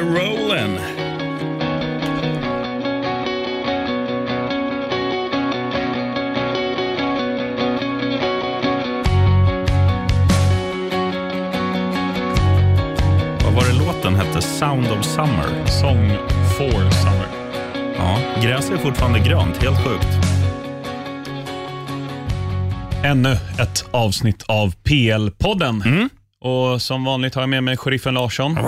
we're rolling. Vad var det låten hette? Sound of Summer. Song for Summer. Ja, gräset är fortfarande grönt. Helt sjukt. Ännu ett avsnitt av PL-podden. Mm. Och Som vanligt har jag med mig sheriffen Larsson.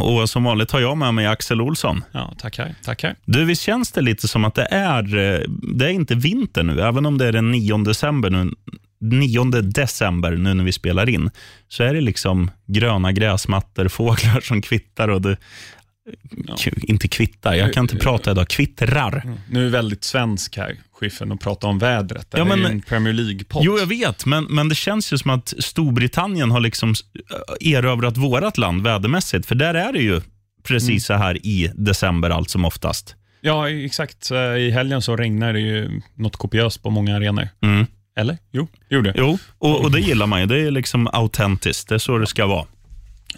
Och som vanligt har jag med mig Axel Olsson. Ja, tackar. tackar. Du, visst känns det lite som att det är, eh, det är inte vinter nu, även om det är den 9 december nu, 9 december nu när vi spelar in, så är det liksom gröna gräsmattor, fåglar som kvittar och det, K- inte kvittar, jag kan inte prata idag, kvittrar. Nu är vi väldigt svensk här, sheriffen, och pratar om vädret. Det Ja, här är men- ju en Premier League-podd. Jo, jag vet, men, men det känns ju som att Storbritannien har liksom erövrat vårt land vädermässigt, för där är det ju precis så här i december allt som oftast. Ja, exakt. I helgen så regnar det ju något kopiöst på många arenor. Mm. Eller? Jo, det gjorde det. Jo, och, och det gillar man ju. Det är liksom autentiskt. Det är så det ska vara.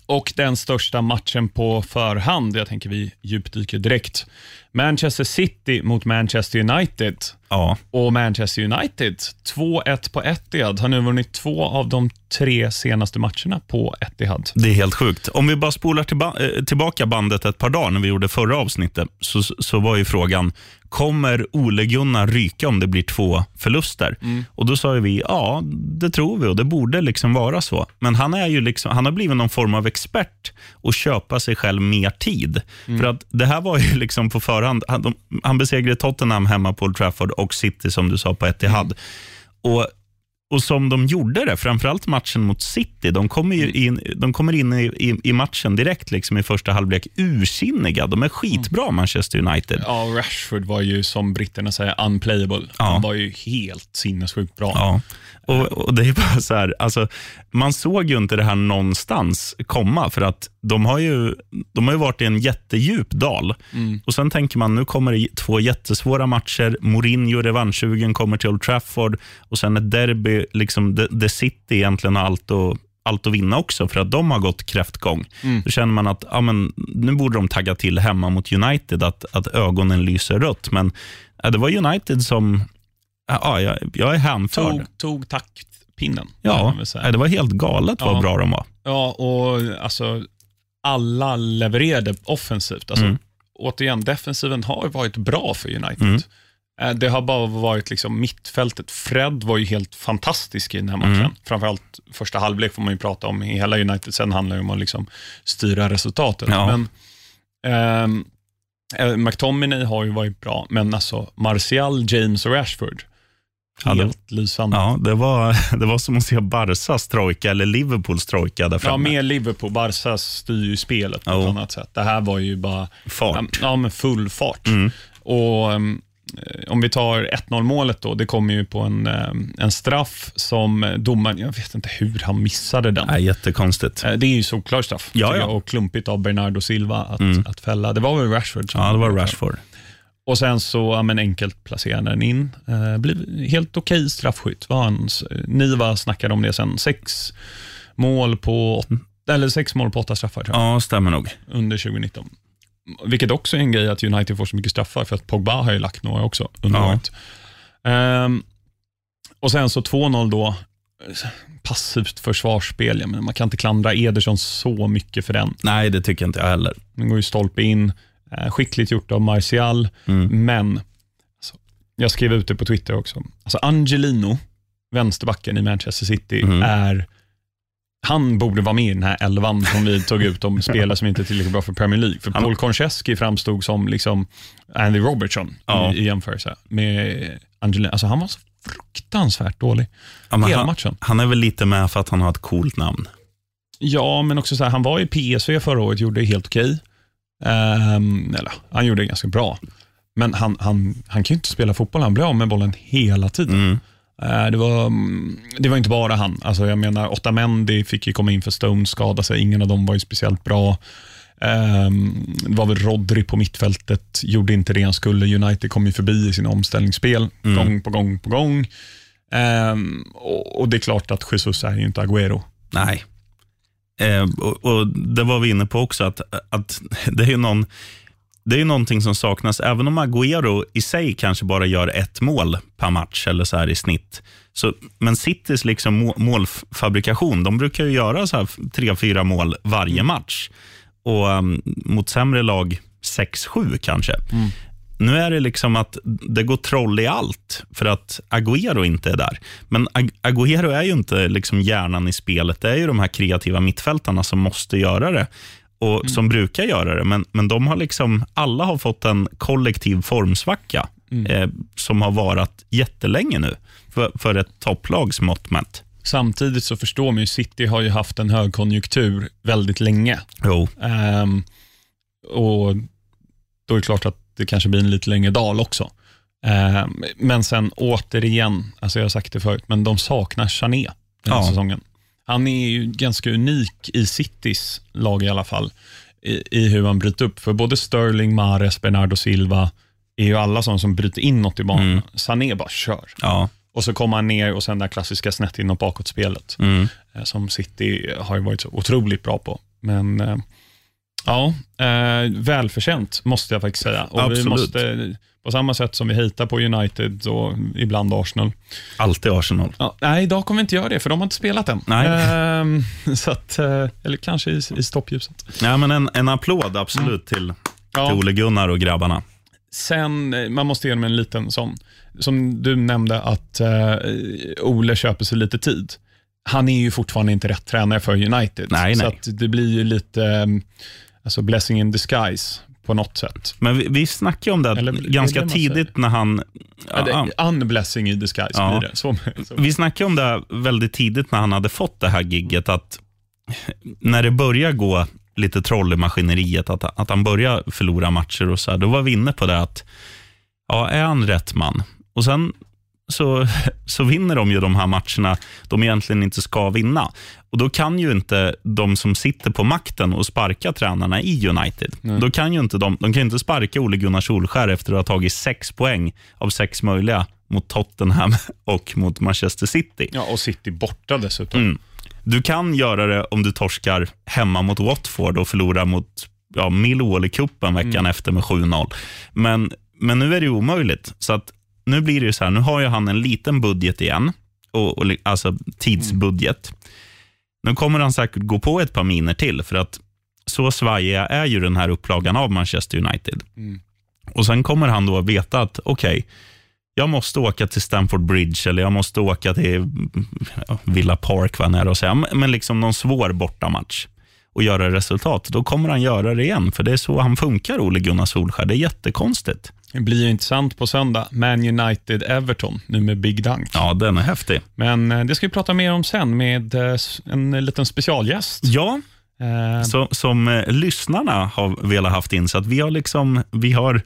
Och den största matchen på förhand, jag tänker vi djupdyker direkt. Manchester City mot Manchester United. Ja, Och Manchester United, 2-1 på Etihad, har nu vunnit två av de tre senaste matcherna på Etihad. det är helt sjukt. Om vi bara spolar tillba- eh, tillbaka bandet ett par dagar när vi gjorde förra avsnittet, så, så var ju frågan, kommer Ole Gunnar ryka om det blir två förluster? Och Då sa ju vi, ja, det tror vi och det borde liksom vara så. Men han, är ju liksom, han har blivit någon form av expert och köpa sig själv mer tid. För att det här var ju liksom på förhand, han, de, han besegrade Tottenham hemma på Old Trafford och City som du sa på Etihad. Och och som de gjorde det, framförallt matchen mot City, de kommer, ju in, de kommer in i, i, i matchen direkt liksom i första halvlek ursinniga. De är skitbra, Manchester United. Ja, Rashford var ju som britterna säger unplayable. Han var ju helt sinnessjukt bra. Ja. Och, och det är bara så här, alltså, Man såg ju inte det här någonstans komma, för att de har ju, de har ju varit i en jättedjup dal. Och Sen tänker man, nu kommer det två jättesvåra matcher. Mourinho, revanschsugen, kommer till Old Trafford och sen ett derby, liksom, där där City egentligen allt att allt att vinna också, för att de har gått kräftgång. Då känner man att ja, men, nu borde de tagga till hemma mot United, att, att ögonen lyser rött. Men ja, det var United som... Ja, jag, jag är hänförd. Tog, tog taktpinnen. Ja, nej, det var helt galet vad Ja. bra de var. Ja, och alltså alla levererade offensivt. Alltså, Mm. Återigen, defensiven har ju varit bra för United. Mm. Eh, Det har bara varit liksom mittfältet. Fred var ju helt fantastisk i den här matchen. Mm. Framförallt första halvlek får man ju prata om i hela United. Sen handlar det om att liksom styra resultatet. Ja. Men, ehm, eh, McTominay har ju varit bra, men alltså Martial, James och Rashford, Ja, det- helt lysande. Ja, det var, det var som att se Barsas trojka eller Liverpools trojka där Ja, framme. med Liverpool. Barca styr ju spelet på Jo. ett annat sätt. Det här var ju bara Fart. ja, med full fart. Mm. Och um, eh, Om vi tar 1-0 målet då, det kommer ju på en, um, en straff som domaren, jag vet inte hur han missade den. Nej, jättekonstigt. Eh, Det är ju solklar straff Ja, ja. och klumpigt av Bernardo Silva att, Mm. att fälla. Det var väl Rashford Ja, det var Rashford. Och sen så ja, men enkelt placerade den in. Eh, blev helt okej straffskytt. Var han, Niva snackade om det sen. Sex mål på, åt- eller sex mål på åtta straffar Ja, stämmer nog. under 2019. Vilket också är en grej att United får så mycket straffar, för att Pogba har ju lagt några också under Ja. året. Ehm, och sen så 2-0 då. Passivt försvarsspel. Jag menar, man kan inte klandra Ederson så mycket för den. Nej, det tycker inte jag heller. Den går ju stolpe in. Eh, skickligt gjort av Martial, Mm. men alltså, jag skrev ut det på Twitter också. Alltså Angelino, vänsterbacken i Manchester City, Mm. är han borde vara med i den här elvan som vi tog ut om spelare som inte är tillräckligt bra för Premier League. För Paul Konchesky framstod som liksom Andy Robertson Ja. i, i jämförelse med Angelino. Alltså han var så fruktansvärt dålig Ja, hela han, matchen. han är väl lite med för att han har ett coolt namn. Ja, men också så här, han var i PSV förra året, gjorde det helt okej. Ehm, eller, han gjorde det ganska bra. Men han, han, han kan ju inte spela fotboll, han blir av med bollen hela tiden. Mm. Eh, det, var, mm, det var inte bara han. Alltså, jag menar, Otamendi fick ju komma in för Stone, skada sig. Ingen av dem var ju speciellt bra. Ehm, det var väl Rodri på mittfältet, gjorde inte det han skulle. United kom ju förbi i sina omställningsspel, Mm. gång på gång på gång. Ehm, och, det är klart att Jesus är ju inte Agüero. Nej. Eh, och, och Det var vi inne på också, att, att det är ju någon det är någonting som saknas. Även om Agüero i sig kanske bara gör ett mål per match eller så här i snitt. Så, men Citys liksom målfabrikation, de brukar ju göra så här tre, fyra mål varje match. Och um, mot sämre lag 6-7 kanske. Mm. Nu är det liksom att det går troll i allt för att Agüero inte är där. Men Agüero är ju inte liksom hjärnan i spelet. Det är ju de här kreativa mittfältarna som måste göra det och mm. som brukar göra det. Men, men de har liksom, alla har fått en kollektiv formsvacka mm. eh, som har varit jättelänge nu för, för ett topplags mått mätt. Samtidigt så förstår man ju, City har ju haft en högkonjunktur väldigt länge. Jo. Um, och Då är det klart att det kanske blir en lite längre dal också. Um, men sen återigen, alltså jag har sagt det förut, men de saknar Chané den här ja. säsongen. Han är ju ganska unik i Citys lag i alla fall, i, i hur han bryter upp. För både Sterling, Mares, Bernardo Silva är ju alla sådana som bryter inåt i banan. Mm. Sané bara kör. Ja. Och så kommer han ner och sen det klassiska snett inåt bakåt-spelet, mm. Eh, som City har varit så otroligt bra på. Men eh, ja, eh, välförtjänt måste jag faktiskt säga. Och Absolut. Vi måste, på samma sätt som vi hittar på United och ibland Arsenal. Alltid Arsenal. Ja, nej, idag kommer vi inte göra det, för de har inte spelat än. Nej. Ehm, så att, eh, eller kanske i, i stoppljuset. Ja, men en, en applåd absolut mm. till, ja. till Ole Gunnar och grabbarna. Sen, eh, man måste ge dem en liten sån, som du nämnde, att uh, Ole köper sig lite tid. Han är ju fortfarande inte rätt tränare för United. Nej, så nej. Det blir ju lite alltså blessing in disguise på något sätt. Men vi, vi snackade om det Eller, ganska det tidigt när han... Ja, ja, unblessing in disguise ja. blir det. Så, så. Vi snackade om det väldigt tidigt när han hade fått det här gigget att när det börjar gå lite troll i maskineriet, att, att han börjar förlora matcher och så här, då var vi inne på det att, ja, är han rätt man? Och sen så, så vinner de ju de här matcherna de egentligen inte ska vinna. Och Då kan ju inte de som sitter på makten och sparkar tränarna i United, mm. då kan ju inte de, de kan inte sparka Ole Gunnar Solskär efter att ha tagit sex poäng av sex möjliga mot Tottenham och mot Manchester City. Ja, och City borta dessutom. Mm. Du kan göra det om du torskar hemma mot Watford och förlorar mot ja, Millwall i cupen veckan mm. efter med 7-0. Men, men nu är det omöjligt. Så att nu blir det så här, nu har ju han en liten budget igen, och, och alltså tidsbudget. Mm. Nu kommer han säkert gå på ett par miner till, för att så svajiga är ju den här upplagan av Manchester United. Mm. Och Sen kommer han då veta att, okej, okay, jag måste åka till Stamford Bridge eller jag måste åka till Villa Park, vad är och säga, men liksom någon svår bortamatch och göra resultat. Då kommer han göra det igen, för det är så han funkar, Ole Gunnar Solskjaer. Det är jättekonstigt. Det blir intressant på söndag. Man United-Everton, nu med Big Dunk. Ja, den är häftig. Men eh, det ska vi prata mer om sen med eh, en liten specialgäst. Ja, eh. så, som lyssnarna har velat haft in. Så att vi har, liksom, vi har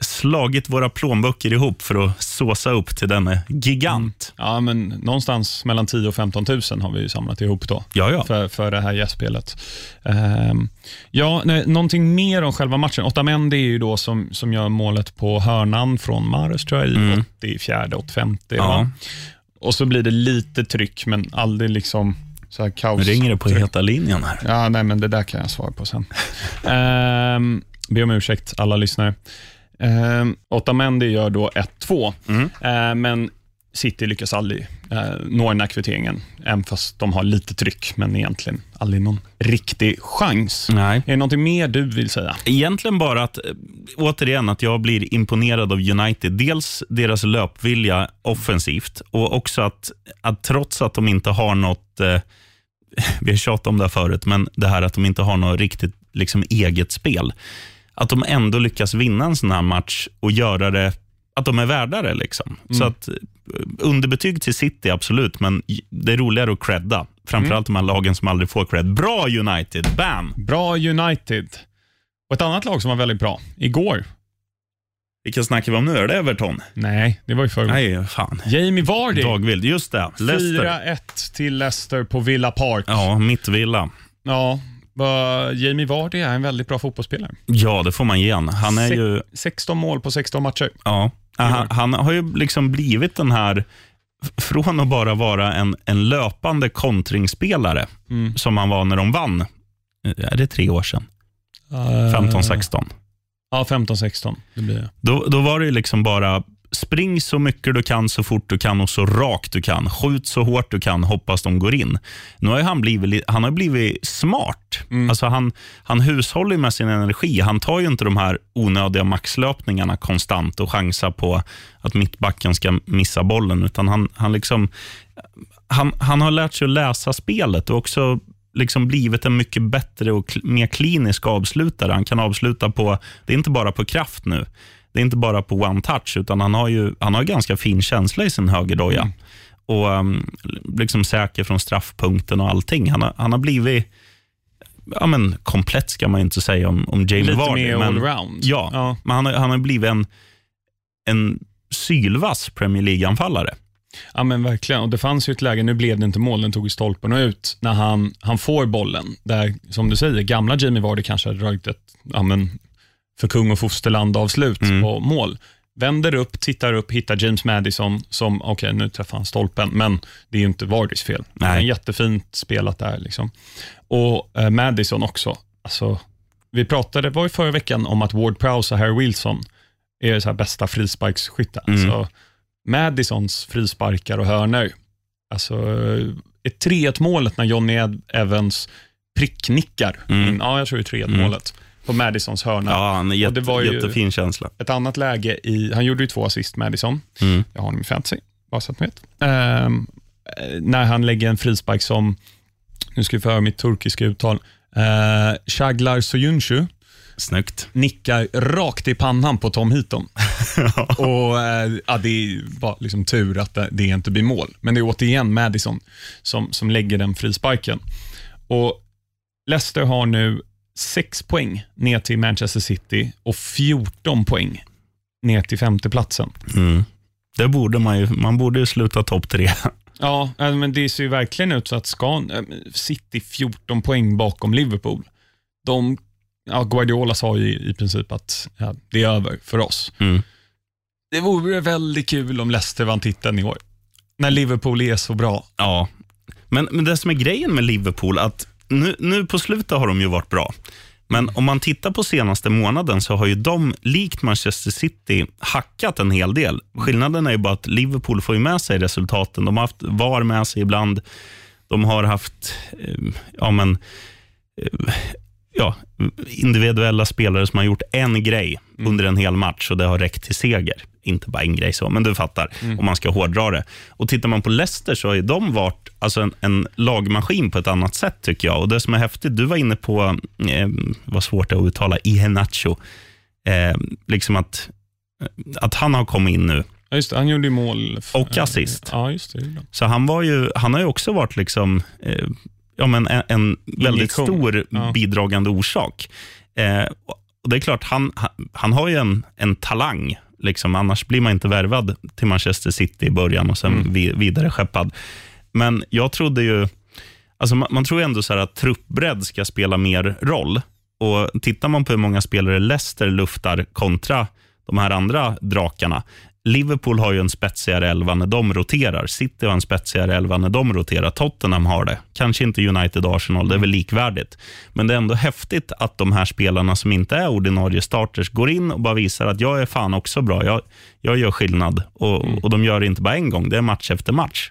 slagit våra plånböcker ihop för att såsa upp till denna gigant. Mm. Ja, men någonstans mellan 10 000 och 15 000 har vi samlat ihop då ja, ja. För, för det här gästspelet. Um, ja, nej, någonting mer om själva matchen. Otamendi är ju då som, som gör målet på hörnan från Mares, tror jag, i mm. 84, 85. Ja. Och så blir det lite tryck, men aldrig liksom så här kaos. Nu ringer det på heta linjen här. Ja, nej, men det där kan jag svara på sen. um, be om ursäkt, alla lyssnare. Eh, Otamendi gör då 1-2, mm. eh, men City lyckas aldrig eh, nå den här kvitteringen, även fast de har lite tryck, men egentligen aldrig någon riktig chans. Nej. Är det något mer du vill säga? Egentligen bara att, eh, återigen, att jag blir imponerad av United. Dels deras löpvilja offensivt och också att, att trots att de inte har något eh, vi har tjatat om det här förut, men det här att de inte har något riktigt liksom, eget spel att de ändå lyckas vinna en sån här match och göra det, att de är värda det. Liksom. Mm. Så att, eh, underbetyg till City, absolut, men det är roligare att credda. Framförallt mm. de här lagen som aldrig får cred. Bra United, bam! Bra United. Och ett annat lag som var väldigt bra, igår. Vilka snackar vi om nu? Är det Everton? Nej, det var ju förr. Nej, fan. Jamie Vardy. Dagvild, just det. 4-1 till Leicester på Villa Park. Ja, mitt villa. Ja, Jamie Vardy är en väldigt bra fotbollsspelare. Ja, det får man ge han. han är Se ju... 16 mål på 16 matcher. Ja, han, han, har ju liksom blivit den här från att bara vara en, en löpande kontringsspelare, som han var när de vann, eh, är det tre år sedan? 15-16. Ja, 15-16. Det blir det. Då, då var det liksom bara spring så mycket du kan, så fort du kan och så rakt du kan. Skjut så hårt du kan, hoppas de går in. Nu har han blivit, li- han har blivit smart. Alltså han, han hushåller med sin energi. Han tar ju inte de här onödiga maxlöpningarna konstant och chansar på att mittbacken ska missa bollen, utan han, han, liksom, han, han har lärt sig att läsa spelet och också liksom blivit en mycket bättre och mer klinisk avslutare. Han kan avsluta på, det är inte bara på kraft nu. Det är inte bara på one touch, utan han har ju han har ganska fin känsla i sin högerdoja. Och um, liksom säker från straffpunkten och allting. Han har, han har blivit ja, men, komplett, ska man inte säga om, om Jamie Lite Vardy. mer men, allround. Ja, Ja. men han har, han har blivit en, en sylvass Premier League-anfallare. Ja, men verkligen. Och Det fanns ju ett läge, nu blev det inte mål, den tog i stolpen och ut, när han, han får bollen. Där, som du säger, gamla Jamie Vardy kanske hade dragit ett ja, men, för kung och fosterland avslut på mål. Vänder upp, tittar upp, hittar James Madison som, okej nu träffar han stolpen, men det är ju inte Vardys fel. Det är Nej. jättefint spelat där. Liksom. Och eh, Madison också. Alltså, vi pratade, var ju förra veckan, om att Ward Prowse och Harry Wilson är så bästa frisparksskyttar. Alltså, Madisons frisparkar och hörnor. Alltså, ett 3-1 målet när Johnny Evans pricknickar. Mm. Ja, jag tror det är 3-1 målet på Madisons hörna. Ja, han är Och det jätte, var ju- jättefin känsla. Ett annat läge i, han gjorde ju två assist Madison. Mm. Jag har honom i fantasy, bara så att ni vet. Eh, när han lägger en frispark som, nu ska vi få höra mitt turkiska uttal, uh, Shaglar Soyuncu Snyggt. nickar rakt i pannan på Tom Heaton. och, eh, ja, det är bara liksom tur att det, det inte blir mål. Men det är återigen Madison som, som lägger den frisparken. Och Leicester har nu 6 poäng ner till Manchester City och 14 poäng ner till femteplatsen. Mm. Det borde man ju. Man borde ju sluta topp tre. Ja, eh, men det ser ju verkligen ut så att ska eh, City 14 poäng bakom Liverpool. De, ja, Guardiola sa ju i princip att ja, det är över för oss. Mm. Det vore väldigt kul om Leicester vann titeln i år. När Liverpool är så bra. Ja, men, men det som är grejen med Liverpool, att nu, nu på slutet har de ju varit bra. Men om man tittar på senaste månaden så har ju de, likt Manchester City, hackat en hel del. Skillnaden är ju bara att Liverpool får med sig resultaten. De har haft VAR med sig ibland. De har haft eh, ja, men, eh, ja, individuella spelare som har gjort en grej under en hel match och det har räckt till seger. Inte bara en grej, så, men du fattar om man ska hårdra det. Och Tittar man på Leicester så har de varit alltså en, en lagmaskin på ett annat sätt, tycker jag. Och Det som är häftigt, du var inne på, eh, vad svårt att uttala, Iheanacho. Eh, liksom att, att han har kommit in nu. Ja, just det, han gjorde ju mål. f- Och assist. Ja, just det. det. Så han, var ju, han har ju också varit liksom, eh, ja, men en, en väldigt stor Ja. bidragande orsak. Eh, och Det är klart, han, han, han har ju en, en talang. Liksom, annars blir man inte värvad till Manchester City i början och sen Mm. vi, vidare skeppad. Men jag trodde ju... Alltså man, man tror ju ändå så att truppbredd ska spela mer roll. Och Tittar man på hur många spelare Leicester luftar kontra de här andra drakarna. Liverpool har ju en spetsigare elva när de roterar. City har en spetsigare elva när de roterar. Tottenham har det. Kanske inte United Arsenal, det är väl likvärdigt. Men det är ändå häftigt att de här spelarna som inte är ordinarie starters går in och bara visar att jag är fan också bra. Jag, jag gör skillnad. Och, och de gör det inte bara en gång, det är match efter match.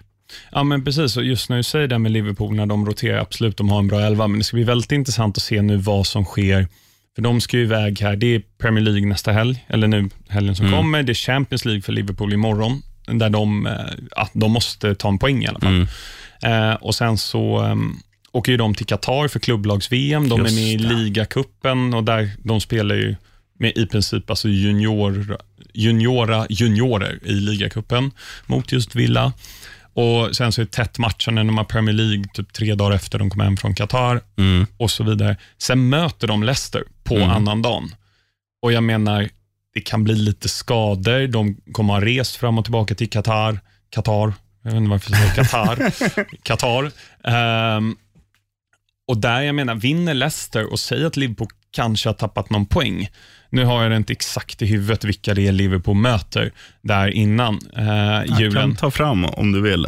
Ja, men precis. Och just när du säger det med Liverpool, när de roterar, absolut, de har en bra elva, men det ska bli väldigt intressant att se nu vad som sker. För de ska ju iväg här. Det är Premier League nästa helg, eller nu helgen som kommer. Det är Champions League för Liverpool imorgon, där de, eh, ja, de måste ta en poäng i alla fall. Eh, och Sen så um, åker ju de till Qatar för klubblags-VM. De Just är med i ligacupen och där de spelar ju med i princip alltså junior, juniora juniorer i ligacupen mot just Villa. Och Sen så är det tätt matchande när de har Premier League typ tre dagar efter de kommer hem från Qatar Mm. och så vidare. Sen möter de Leicester på annandagen. Och jag menar, det kan bli lite skador. De kommer ha rest fram och tillbaka till Qatar. Qatar, jag vet inte varför jag säger Qatar. Qatar. Ehm, och där jag menar, vinner Leicester och säger att Liverpool kanske har tappat någon poäng. Nu har jag inte exakt i huvudet vilka det är Liverpool möter där innan eh, Jag julen. kan ta fram om du vill.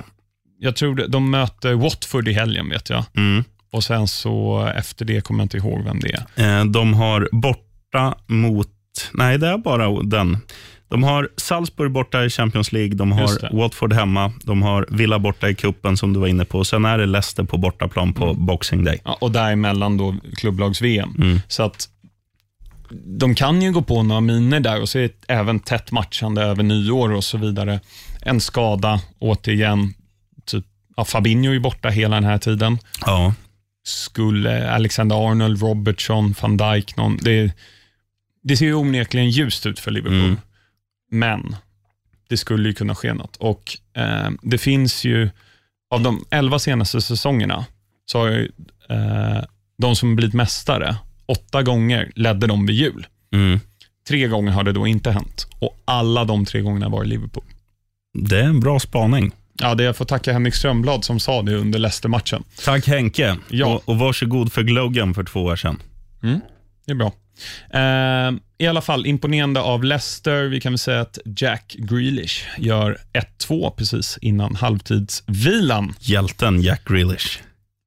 Jag tror det, de möter Watford i helgen, vet jag. Mm. Och sen så efter det kommer jag inte ihåg vem det är. Eh, De har borta mot... Nej, det är bara den. De har Salzburg borta i Champions League, de har. Watford hemma, de har Villa borta i kuppen som du var inne på. Sen är det Leicester på bortaplan på Mm. Boxing Day. Ja, och däremellan då klubblags-VM. Mm. Så att de kan ju gå på några miner där och så är det även tätt matchande över nyår och så vidare. En skada, återigen. Typ, ja, Fabinho är ju borta hela den här tiden. Ja. Skulle Alexander Arnold, Robertson, van Dijk, någon, det, det ser ju onekligen ljust ut för Liverpool. Mm. Men det skulle ju kunna ske något. Och eh, Det finns ju, av de elva senaste säsongerna, så har ju eh, de som blivit mästare, åtta gånger ledde de vid jul. Mm. Tre gånger har det då inte hänt och alla de tre gångerna var i Liverpool. Det är en bra spaning. Ja, det jag får tacka Henrik Strömblad som sa det under Leicester-matchen. Tack Henke. Ja. Och, och varsågod för Glogan för två år sedan. Det är bra. Eh, I alla fall imponerande av Leicester. Vi kan väl säga att Jack Grealish gör 1-2 precis innan halvtidsvilan. Hjälten Jack Grealish.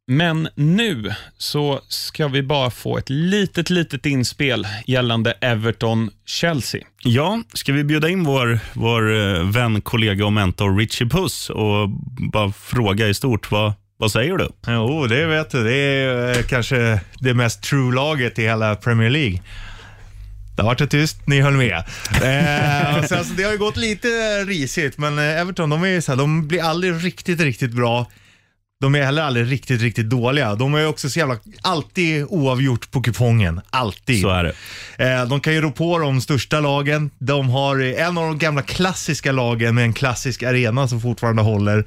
Men nu så ska vi bara få ett litet, litet inspel gällande Everton-Chelsea. Ja, ska vi bjuda in vår, vår eh, vän, kollega och mentor Richie Puss och bara fråga i stort, vad, vad säger du? Jo, det vet du. Det är eh, kanske det mest true-laget i hela Premier League. Det har varit tyst, ni höll med. Eh, och sen, så det har ju gått lite risigt, men eh, Everton de är så här, de blir aldrig riktigt, riktigt bra. De är heller aldrig riktigt, riktigt dåliga. De är också så jävla, alltid oavgjort på kupongen. Alltid. Så är det. Eh, de kan ju rå på de största lagen. De har eh, en av de gamla klassiska lagen med en klassisk arena som fortfarande håller.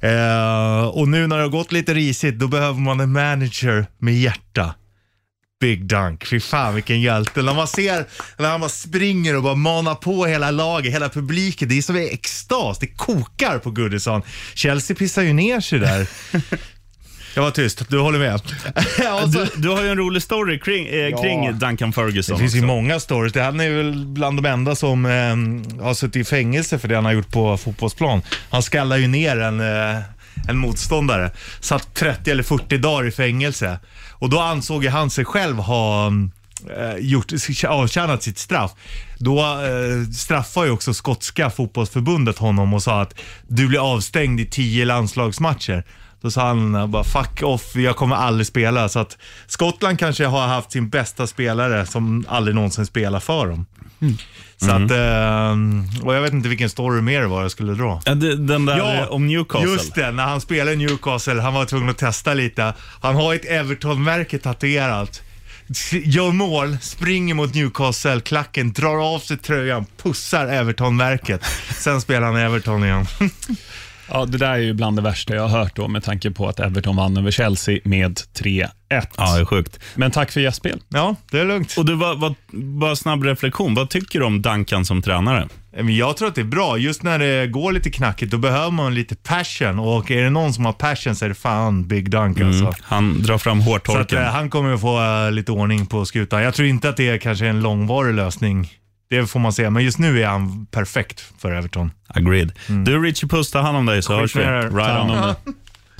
Eh, och nu när det har gått lite risigt, då behöver man en manager med hjärta. Big Dunk. Fy fan vilken hjälte. När man ser när han bara springer och bara manar på hela laget, hela publiken. Det är som en extas. Det kokar på Goodison. Chelsea pissar ju ner sig där. Jag var tyst, du håller med? Du, du har ju en rolig story kring, eh, kring Duncan Ferguson. det finns ju också. många stories. Det han är väl bland de enda som eh, har suttit i fängelse för det han har gjort på fotbollsplan. Han skallar ju ner en, eh, en motståndare. Satt 30 eller 40 dagar i fängelse. Och då ansåg ju han sig själv ha mm, eh, gjort, avtjänat sitt straff. Då eh, straffade ju också skotska fotbollsförbundet honom och sa att du blir avstängd i tio landslagsmatcher. Då sa han bara fuck off, jag kommer aldrig spela. Så att Skottland kanske har haft sin bästa spelare som aldrig någonsin spelar för dem. Så att, eh, och jag vet inte vilken story mer det var jag skulle dra. Ja, den där eh, om Newcastle. Just det, när han spelade i Newcastle, han var tvungen att testa lite. Han har ett Everton-märke tatuerat. Gör mål, springer mot Newcastle-klacken, drar av sig tröjan, pussar Everton-märket. Sen spelar han Everton igen. Ja, det där är ju bland det värsta jag har hört då, med tanke på att Everton vann över Chelsea med 3-1. Ja, det är sjukt. Men tack för gästspel. ja, det är lugnt. Och du, vad, vad, bara snabb reflektion. Vad tycker du om Duncan som tränare? Men jag tror att det är bra. Just när det går lite knackigt, då behöver man lite passion. Och är det någon som har passion så är det fan Big Dunk alltså. Mm. Han drar fram Så att, hårtorken. eh, han kommer att få eh, lite ordning på skutan. Jag tror inte att det är kanske en långvarig lösning. Det får man se, men just nu är han perfekt för Everton. Agreed. Du, Richie Puss, ta hand om dig så hörs vi. Right hand om det.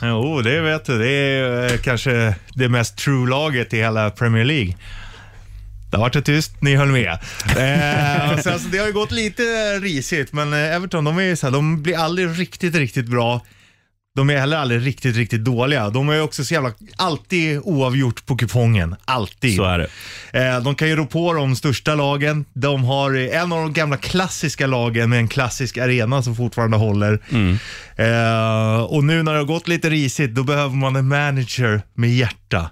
Jo, det vet du. Det är eh, kanske det mest true-laget i hela Premier League. Det har varit tyst, ni höll med. Eh, och sen, så det har ju gått lite risigt, men eh, Everton de är så här, de blir aldrig riktigt, riktigt bra. De är heller aldrig riktigt, riktigt dåliga. De är också så jävla, alltid oavgjort på kupongen. Alltid. Så är det. Eh, de kan ju rå på de största lagen. De har eh, en av de gamla klassiska lagen med en klassisk arena som fortfarande håller. Eh, och nu när det har gått lite risigt, då behöver man en manager med hjärta.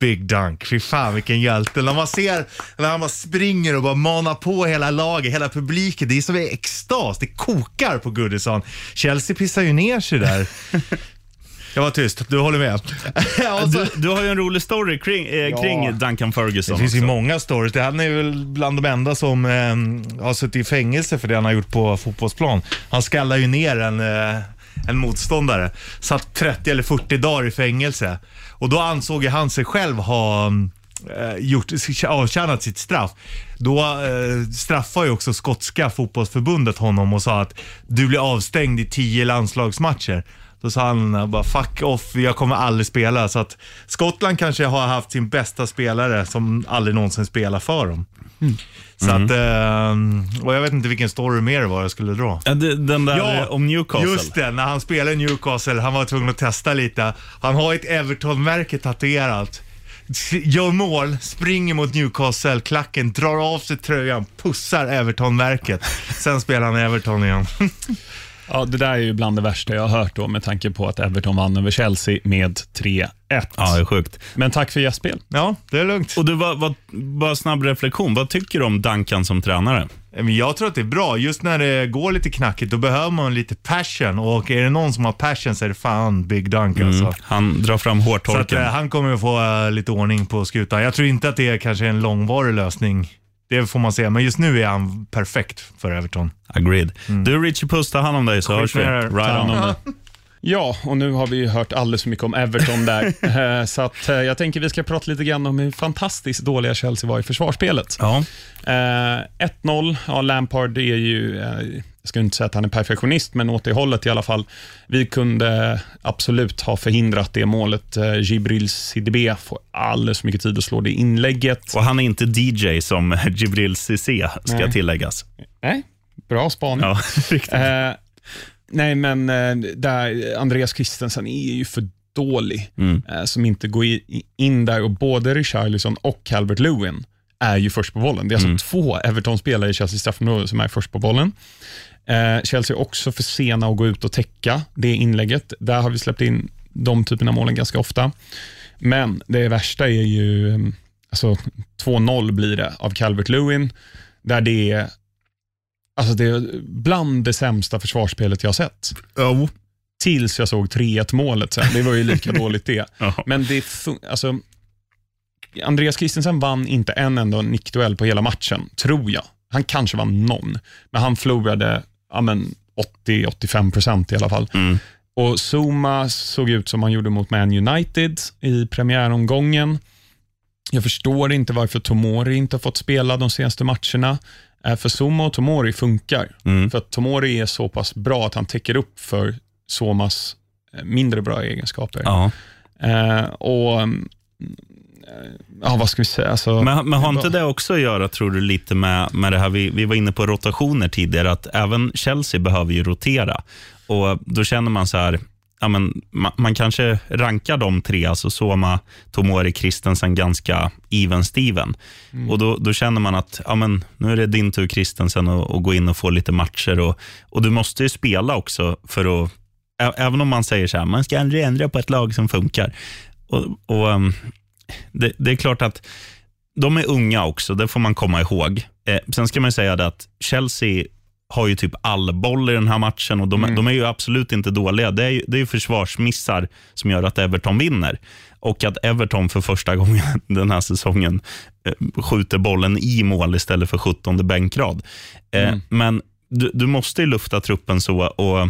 Big Dunk. Fy fan vilken hjälte. När man ser när han bara springer och bara manar på hela laget, hela publiken. Det är som en extas. Det kokar på Goodison. Chelsea pissar ju ner sig där. Jag var tyst, du håller med? Du, du har ju en rolig story kring, eh, kring Duncan Ferguson. det finns ju många stories. Det Han är väl bland de enda som eh, har suttit i fängelse för det han har gjort på fotbollsplan. Han skallar ju ner en, eh, en motståndare. Satt 30 eller 40 dagar i fängelse. Och då ansåg ju han sig själv ha eh, gjort, avtjänat sitt straff. Då eh, straffade ju också skotska fotbollsförbundet honom och sa att du blir avstängd i 10 landslagsmatcher. Då sa han bara fuck off, jag kommer aldrig spela. Så att Skottland kanske har haft sin bästa spelare som aldrig någonsin spelar för dem. Så att, eh, och jag vet inte vilken story mer det var jag skulle dra. Den där Ja, om Newcastle. Just det, när han spelade i Newcastle, han var tvungen att testa lite. Han har ett Everton-märke tatuerat. Gör mål, springer mot Newcastle-klacken, drar av sig tröjan, pussar Everton-märket. Sen spelar han Everton igen. Ja, det där är ju bland det värsta jag har hört då, med tanke på att Everton vann över Chelsea med 3-1. Ja, det är sjukt. Men tack för gästspel. Ja, det är lugnt. Och du, vad, vad, bara snabb reflektion. Vad tycker du om Duncan som tränare? Men jag tror att det är bra. Just när det går lite knackigt, då behöver man lite passion. Och är det någon som har passion så är det fan Big Dunk alltså. Mm. Han drar fram Så att, hårtorken. eh, han kommer att få eh, lite ordning på skutan. Jag tror inte att det är kanske en långvarig lösning. Det får man se, men just nu är han perfekt för Everton. Agreed. Du Richie Puss, ta hand om dig så hörs vi. Right on. det. Ja, och nu har vi ju hört alldeles för mycket om Everton där. Eh, Så att, eh, jag tänker vi ska prata lite grann om hur fantastiskt dåliga Chelsea var i försvarsspelet. Ja. Eh, 1-0, ja, Lampard är ju, eh, jag ska inte säga att han är perfektionist, men åt det hållet i alla fall. Vi kunde absolut ha förhindrat det målet. Eh, Jibril Sidibé får alldeles för mycket tid att slå det inlägget. Och han är inte DJ som Jibril Cissé, ska Nej. tilläggas. Nej, bra spaning. Ja, riktigt. Eh, nej, men eh, där, Andreas Christensen är ju för dålig, Mm. eh, som inte går in där och både Richarlison och Calvert Lewin är ju först på bollen. Det är alltså Mm. två Everton-spelare i Chelsea straffområde som är först på bollen. Eh, Chelsea också för sena att gå ut och täcka det inlägget. Där har vi släppt in de typerna av målen ganska ofta. Men det värsta är ju, eh, alltså 2-0 blir det av Calvert Lewin, där det är Alltså det är bland det sämsta försvarsspelet jag har sett. Oh. Tills jag såg 3-1 målet sen. Det var ju lika dåligt det. Ja. Men det alltså, Andreas Christensen vann inte en enda nickduell på hela matchen, tror jag. Han kanske vann någon, men han förlorade ja, men 80-85% i alla fall. Mm. Och Zuma såg ut som han gjorde mot Man United i premiäromgången. Jag förstår inte varför Tomori inte har fått spela de senaste matcherna. Eh, För Zuma och Tomori funkar. Mm. För att Tomori är så pass bra att han täcker upp för Somas eh, mindre bra egenskaper. Ja. Eh, och mm, ja, vad ska vi säga? Alltså, Men, men har inte det också att göra, tror du, lite med, med det här, vi, vi var inne på rotationer tidigare, att även Chelsea behöver ju rotera. Och Då känner man så här, ja, men, man, man kanske rankar de tre, alltså Soma, Tomori, Christensen, ganska even-steven. Och då, då känner man att ja, men, nu är det din tur, Christensen, att gå in och få lite matcher. Och, och Du måste ju spela också, för att, även om man säger så här, man ska aldrig ändra på ett lag som funkar. Och, och ehm, det, det är klart att de är unga också, det får man komma ihåg. Eh, sen ska man ju säga det att Chelsea har ju typ all boll i den här matchen och de, de är ju absolut inte dåliga. Det är ju, det är försvarsmissar som gör att Everton vinner. Och att Everton för första gången den här säsongen eh, skjuter bollen i mål istället för 17 bänkrad. Eh, Men du, du måste ju lufta truppen så. och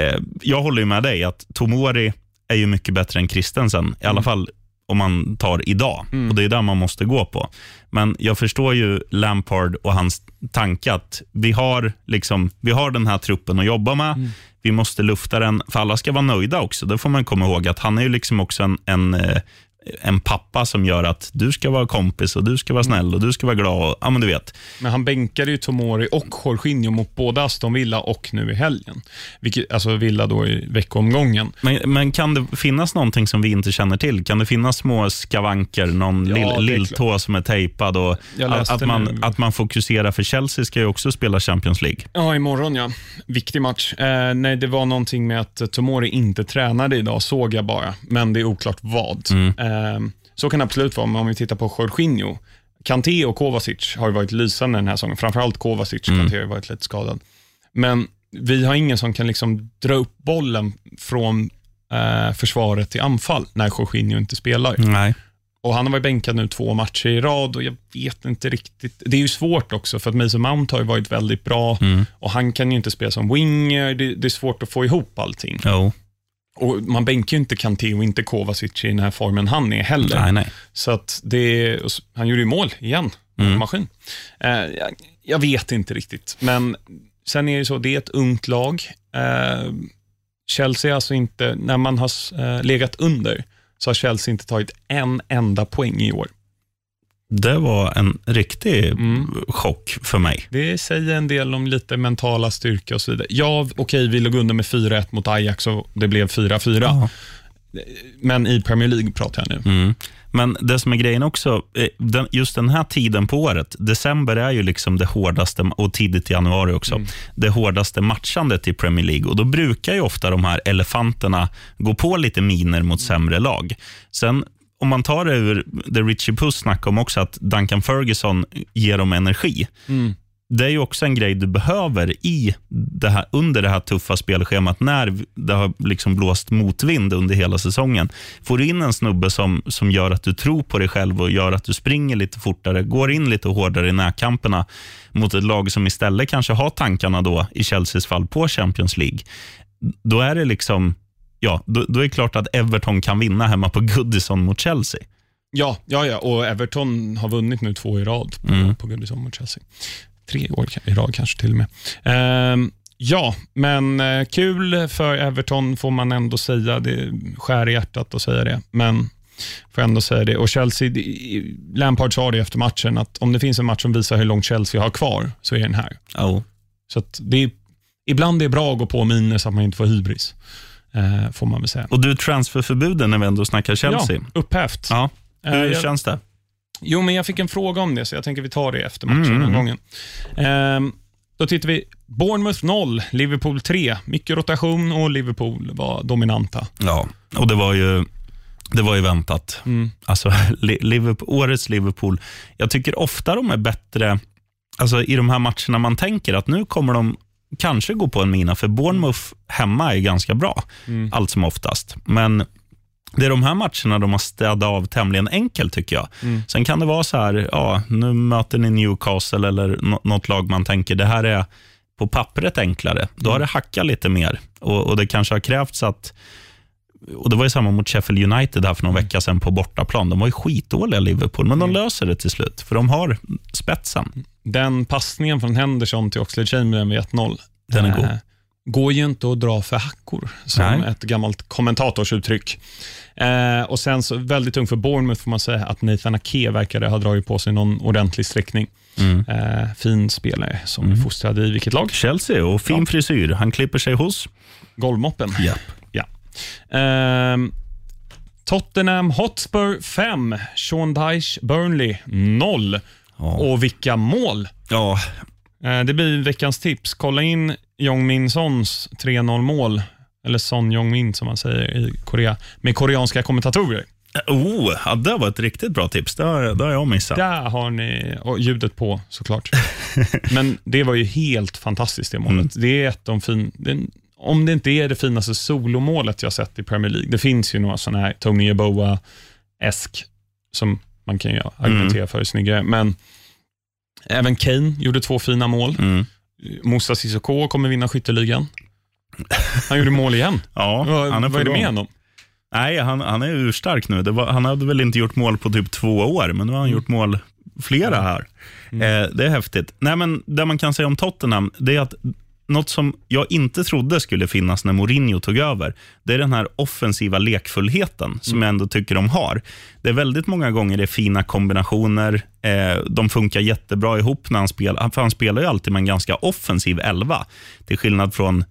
eh, Jag håller ju med dig att Tomori är ju mycket bättre än Christensen. I alla fall om man tar idag. Och Det är där man måste gå på. Men jag förstår ju Lampard och hans tanke att vi har, liksom, vi har den här truppen att jobba med. Vi måste lufta den, för alla ska vara nöjda också. Det får man komma ihåg att han är ju liksom också en, en, eh, en pappa som gör att du ska vara kompis och du ska vara snäll och du ska vara glad. Och, ja, men du vet. Men han bänkade ju Tomori och Jorginho mot både Aston Villa och nu i helgen. Vilket, alltså Villa då i veckomgången. Men, men kan det finnas någonting som vi inte känner till? Kan det finnas små skavanker, någon Ja, lill, lilltå som är tejpad? Och att, man, nu. att man fokuserar, för Chelsea ska ju också spela Champions League. Ja, imorgon ja. Viktig match. Eh, nej, det var någonting med att Tomori inte tränade idag, såg jag bara. Men det är oklart vad. Eh, så kan det absolut vara, men om vi tittar på Jorginho. Kanté och Kovacic har varit lysande den här säsongen. Framförallt Kovacic, Kanté har varit lite skadad. Men vi har ingen som kan liksom dra upp bollen från eh, försvaret till anfall när Jorginho inte spelar. Nej. och Han har varit bänkad nu två matcher i rad och jag vet inte riktigt. Det är ju svårt också, för att Mason Mount har varit väldigt bra och han kan ju inte spela som winger. Det, det är svårt att få ihop allting. Jo. Och Man bänkar ju inte Kanté och inte Kovacic i den här formen han är heller. Nej, nej. Så att det, han gjorde ju mål igen, maskin. Eh, jag, jag vet inte riktigt, men sen är det så, det är ett ungt lag. Eh, Chelsea alltså inte, när man har eh, legat under, så har Chelsea inte tagit en enda poäng i år. Det var en riktig Mm. chock för mig. Det säger en del om lite mentala styrka och så vidare. Ja, okej, vi låg under med 4-1 mot Ajax och det blev 4-4. Ja. Men i Premier League pratar jag nu. Mm. Men det som är grejen också, eh, just den här tiden på året, december är ju liksom det hårdaste, och tidigt i januari också, det hårdaste matchandet i Premier League. Och Då brukar ju ofta de här elefanterna gå på lite miner mot sämre lag. Sen om man tar det ur det Richie Puss snackade om också, att Duncan Ferguson ger dem energi. Det är ju också en grej du behöver i det här, under det här tuffa spelschemat när det har liksom blåst motvind under hela säsongen. Får du in en snubbe som, som gör att du tror på dig själv och gör att du springer lite fortare, går in lite hårdare i närkamperna mot ett lag som istället kanske har tankarna då, i Chelseas fall, på Champions League. Då är det liksom, ja, då, då är det klart att Everton kan vinna hemma på Goodison mot Chelsea. Ja, ja, ja, och Everton har vunnit nu två i rad på, Mm. på Goodison mot Chelsea. Tre år i rad kanske till och med. Ehm, ja, men eh, kul för Everton får man ändå säga. Det skär i hjärtat att säga det, men får ändå säga det. Och Chelsea, Lampard sa det efter matchen, att om det finns en match som visar hur långt Chelsea har kvar, så är den här. Oh. Så att det är, ibland är det bra att gå på minus att man inte får hybris, eh, får man väl säga. Och du, transferförbuden när vi ändå snackar Chelsea. Ja, upphävt. Ja. Eh, Hur jag- känns det? Jo, men jag fick en fråga om det, så jag tänker vi tar det efter matchen Mm, den mm. gången. Ehm, då tittar vi. Bournemouth 0, Liverpool 3. Mycket rotation och Liverpool var dominanta. Ja, och det var ju, det var ju väntat. Mm. Alltså, Li- Liverpool, årets Liverpool. Jag tycker ofta de är bättre alltså, i de här matcherna man tänker att nu kommer de kanske gå på en mina, för Bournemouth hemma är ganska bra, Mm. allt som oftast. Men det är de här matcherna de har städat av tämligen enkelt, tycker jag. Mm. Sen kan det vara så här, ja, nu möter ni Newcastle eller nå- något lag man tänker, det här är på pappret enklare. Då har det hackat lite mer och, och det kanske har krävts att och Det var ju samma mot Sheffield United här för någon vecka sedan på bortaplan. De var ju skitdåliga Liverpool, men de löser det till slut, för de har spetsen. Den passningen från Henderson till Oxlade Chamberlain vid 1-0. Den är god. eh, går ju inte att dra för hackor, som Nej. ett gammalt kommentatorsuttryck. Eh, och sen så väldigt tungt för Bournemouth får man säga att Nathan Ake verkade ha dragit på sig någon ordentlig sträckning. Mm. Eh, fin spelare som är fostrad i vilket lag? Chelsea och fin Ja. frisyr. Han klipper sig hos... Golvmoppen. Japp. Ja. Ehm, Tottenham Hotspur 5, Sean Dyche Burnley 0. Ja. Och vilka mål! Ja, Eh, det blir veckans tips. Kolla in Jong Min Sons 3-0 mål, eller Son Jong Min som man säger i Korea, med koreanska kommentatorer. oh, ja, det var ett riktigt bra tips. Det har, det har jag missat. Där har ni, och ljudet på såklart. Men det var ju helt fantastiskt det målet. Det är ett av fin, det, om det inte är det finaste solomålet jag sett i Premier League. Det finns ju några sådana här Tony Eboa-esk som man kan ju argumentera för är snyggare. Men även Kane gjorde två fina mål. Mm. Moussa Sissoko kommer vinna skytteligan. Han gjorde mål igen. Ja, Vad, han är vad är det med honom? Nej, han, han är urstark nu. Var, han hade väl inte gjort mål på typ två år, men nu har han gjort mål flera här. Eh, det är häftigt. Nej, men det man kan säga om Tottenham, det är att något som jag inte trodde skulle finnas när Mourinho tog över, det är den här offensiva lekfullheten som jag ändå tycker de har. Det är väldigt många gånger det är fina kombinationer. Eh, de funkar jättebra ihop när han spelar. För han spelar ju alltid med en ganska offensiv elva, till skillnad från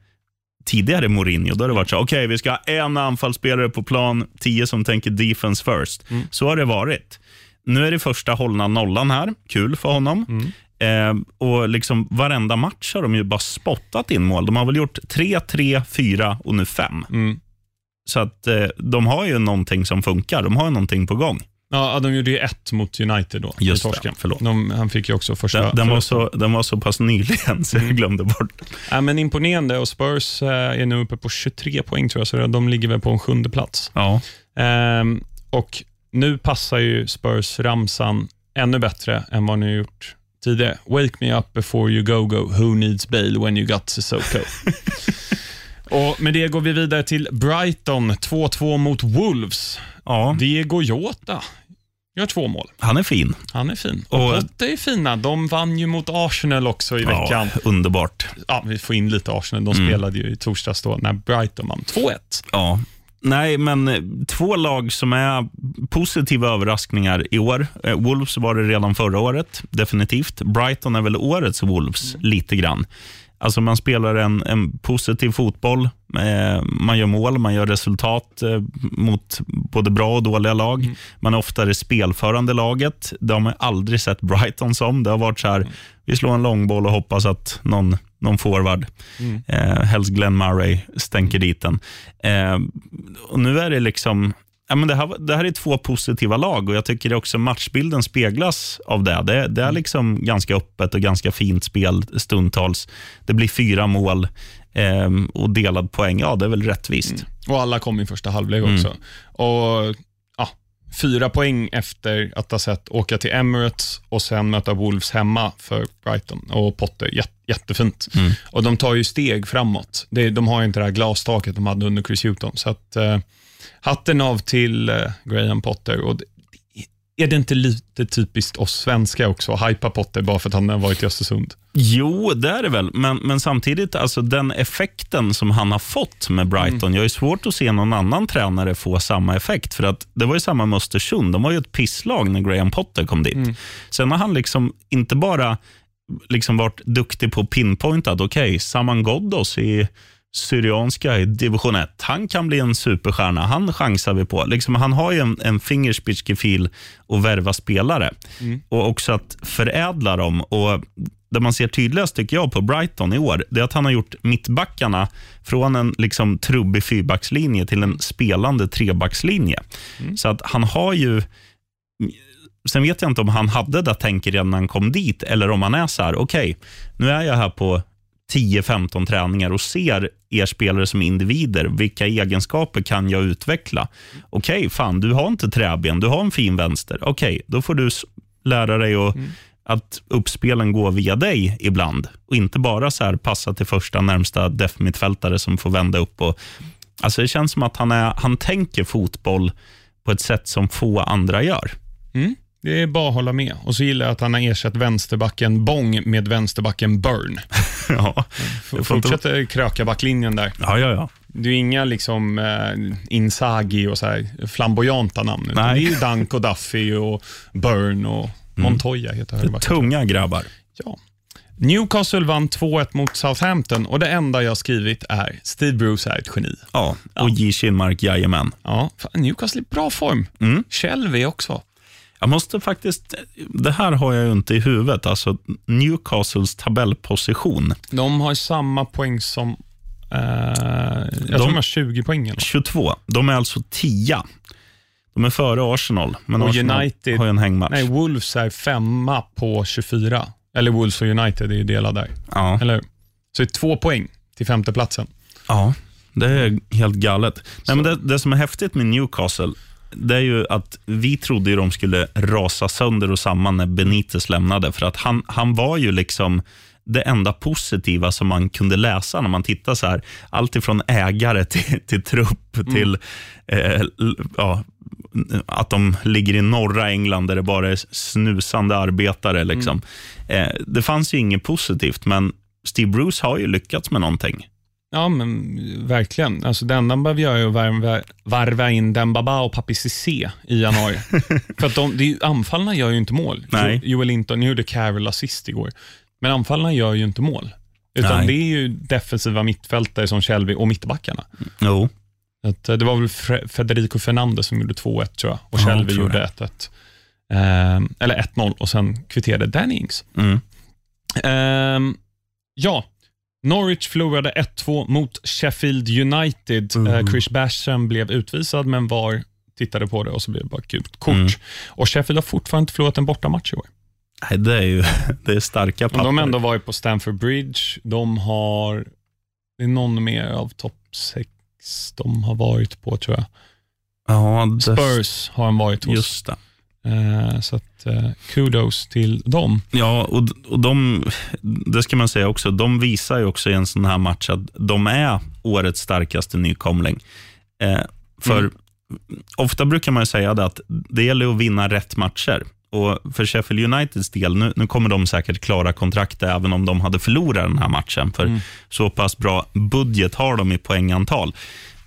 tidigare Mourinho, då har det varit så okej, vi ska ha en anfallsspelare på plan, tio som tänker defense first. Så har det varit. Nu är det första hållna nollan här, kul för honom. Eh, och liksom Varenda match har de ju bara spottat in mål. De har väl gjort tre, tre, fyra och nu fem. Mm. Så att eh, de har ju någonting som funkar. De har ju någonting på gång. Ja, de gjorde ju ett mot United då. Just det, förlåt. De, han fick ju också första... Den, den, var så, den var så pass nyligen så jag glömde bort. Ja, men imponerande och Spurs eh, är nu uppe på 23 poäng tror jag, så de ligger väl på en sjunde plats. Ja. Ehm, och nu passar ju Spurs-ramsan ännu bättre än vad ni har gjort tidigare. Wake me up before you go go, who needs bail when you got Sissoko? Och med det går vi vidare till Brighton, 2-2 mot Wolves. Ja, Diego Jota gör två mål. han är fin. Han är fin. Och, Potter är fina. De vann ju mot Arsenal också i veckan. Ja, underbart. Ja, vi får in lite Arsenal. De spelade ju i torsdags då när Brighton vann 2-1. Ja. Nej, men eh, två lag som är positiva överraskningar i år. Eh, Wolves var det redan förra året, definitivt. Brighton är väl årets Wolves, lite grann. Alltså man spelar en, en positiv fotboll, eh, man gör mål, man gör resultat eh, mot både bra och dåliga lag. Man är ofta det spelförande laget. Det har man aldrig sett Brighton som. Det har varit så här, vi slår en långboll och hoppas att någon, någon forward, eh, helst Glenn Murray, stänker dit den. Eh, och nu är det liksom Ja, men det, här, det här är två positiva lag och jag tycker också matchbilden speglas av det. Det, det är liksom ganska öppet och ganska fint spel stundtals. Det blir fyra mål eh, och delad poäng. Ja, det är väl rättvist. Och alla kom i första halvlek också. Och ja, Fyra poäng efter att ha sett åka till Emirates och sen möta Wolves hemma för Brighton och Potter. Jät, jättefint. Och De tar ju steg framåt. De har ju inte det här glastaket de hade under Chris Hughton. Så att, eh, hatten av till eh, Graham Potter. Och det, är det inte lite typiskt oss svenskar också att hypa Potter bara för att han har varit i Östersund? Jo, det är det väl. Men, men samtidigt, alltså den effekten som han har fått med Brighton. Jag är svårt att se någon annan tränare få samma effekt. För att Det var ju samma med Östersund. De var ju ett pisslag när Graham Potter kom dit. Sen har han liksom inte bara liksom varit duktig på pinpointat. Okej, okay, Saman Ghoddos i Syrianska i division 1. Han kan bli en superstjärna. Han chansar vi på. Liksom, han har ju en, en fingerspitzgefühl att värva spelare och också att förädla dem. Och det man ser tydligast tycker jag på Brighton i år, det är att han har gjort mittbackarna från en liksom trubbig fyrbackslinje till en spelande trebackslinje. Så att han har ju Sen vet jag inte om han hade det tänket redan när han kom dit eller om han är så här, okej, okay, nu är jag här på 10-15 träningar och ser er spelare som individer. Vilka egenskaper kan jag utveckla? Okej, okay, fan, du har inte träben, du har en fin vänster. Okej, okay, då får du lära dig att, mm. att uppspelen går via dig ibland och inte bara så här passa till första närmsta def-mittfältare som får vända upp. Och, alltså det känns som att han, är, han tänker fotboll på ett sätt som få andra gör. Mm. Det är bara att hålla med. Och så gillar jag att han har ersatt vänsterbacken Bong med vänsterbacken Burn. ja, Fortsätter kröka backlinjen där. Ja, ja, ja. Det är inga liksom eh, Inzaghi och så här flamboyanta namn. Nej. Det är ju Dunk och Duffy och Burn och Montoya heter det. Tunga grabbar. Ja. Newcastle vann 2-1 mot Southampton och det enda jag skrivit är Steve Bruce är ett geni. Ja, och J. Kinmark, jajamän. Ja, Newcastle i bra form. Mm. Shelby också. Jag måste faktiskt, det här har jag ju inte i huvudet, alltså Newcastles tabellposition. De har samma poäng som, eh, jag de, tror de har 20 poäng. Eller? 22. De är alltså 10. De är före Arsenal, men och Arsenal United, har ju en hängmatch. Nej, Wolves är femma på 24. Eller Wolves och United är ju delade där. Ja. Eller Så det är två poäng till femteplatsen. Ja, det är helt galet. Nej, men det, det som är häftigt med Newcastle, det är ju att vi trodde ju de skulle rasa sönder och samman när Benitez lämnade. För att han, han var ju liksom det enda positiva som man kunde läsa när man tittar så här. Allt ifrån ägare till, till trupp till eh, ja, att de ligger i norra England där det bara är snusande arbetare. Liksom. Eh, det fanns ju inget positivt, men Steve Bruce har ju lyckats med någonting. Ja, men verkligen. Alltså, det enda man behöver göra är att varva, varva in Dembaba och Papi Cissé i januari. För att de, det, anfallarna gör ju inte mål. Nej. Joel Linton, nu gjorde Carroll assist igår, men anfallarna gör ju inte mål. Utan Nej. det är ju defensiva mittfältare som Shelby och mittbackarna. Jo. Att, eh, det var väl Federico Fernandez som gjorde 2-1 tror jag och Ja, Shelby tror gjorde 1-1. Ehm, eller 1-0 och sen kvitterade Danny Ings. Mm. Ehm, ja, Norwich förlorade 1-2 mot Sheffield United. Mm. Eh, Chris Basham blev utvisad, men VAR tittade på det och så blev det bara gult kort. Mm. Och Sheffield har fortfarande inte förlorat en bortamatch i år. Nej, det är ju det är starka papper. de har ändå varit på Stamford Bridge. De har, det är någon mer av topp 6 de har varit på tror jag. Ja, det, Spurs har han varit hos. Just det. Eh, så att, eh, kudos till dem. Ja, och, och de, det ska man säga också, de visar ju också i en sån här match att de är årets starkaste nykomling. Eh, för Mm. ofta brukar man säga det att det gäller att vinna rätt matcher. Och För Sheffield Uniteds del, nu, nu kommer de säkert klara kontraktet även om de hade förlorat den här matchen. För så pass bra budget har de i poängantal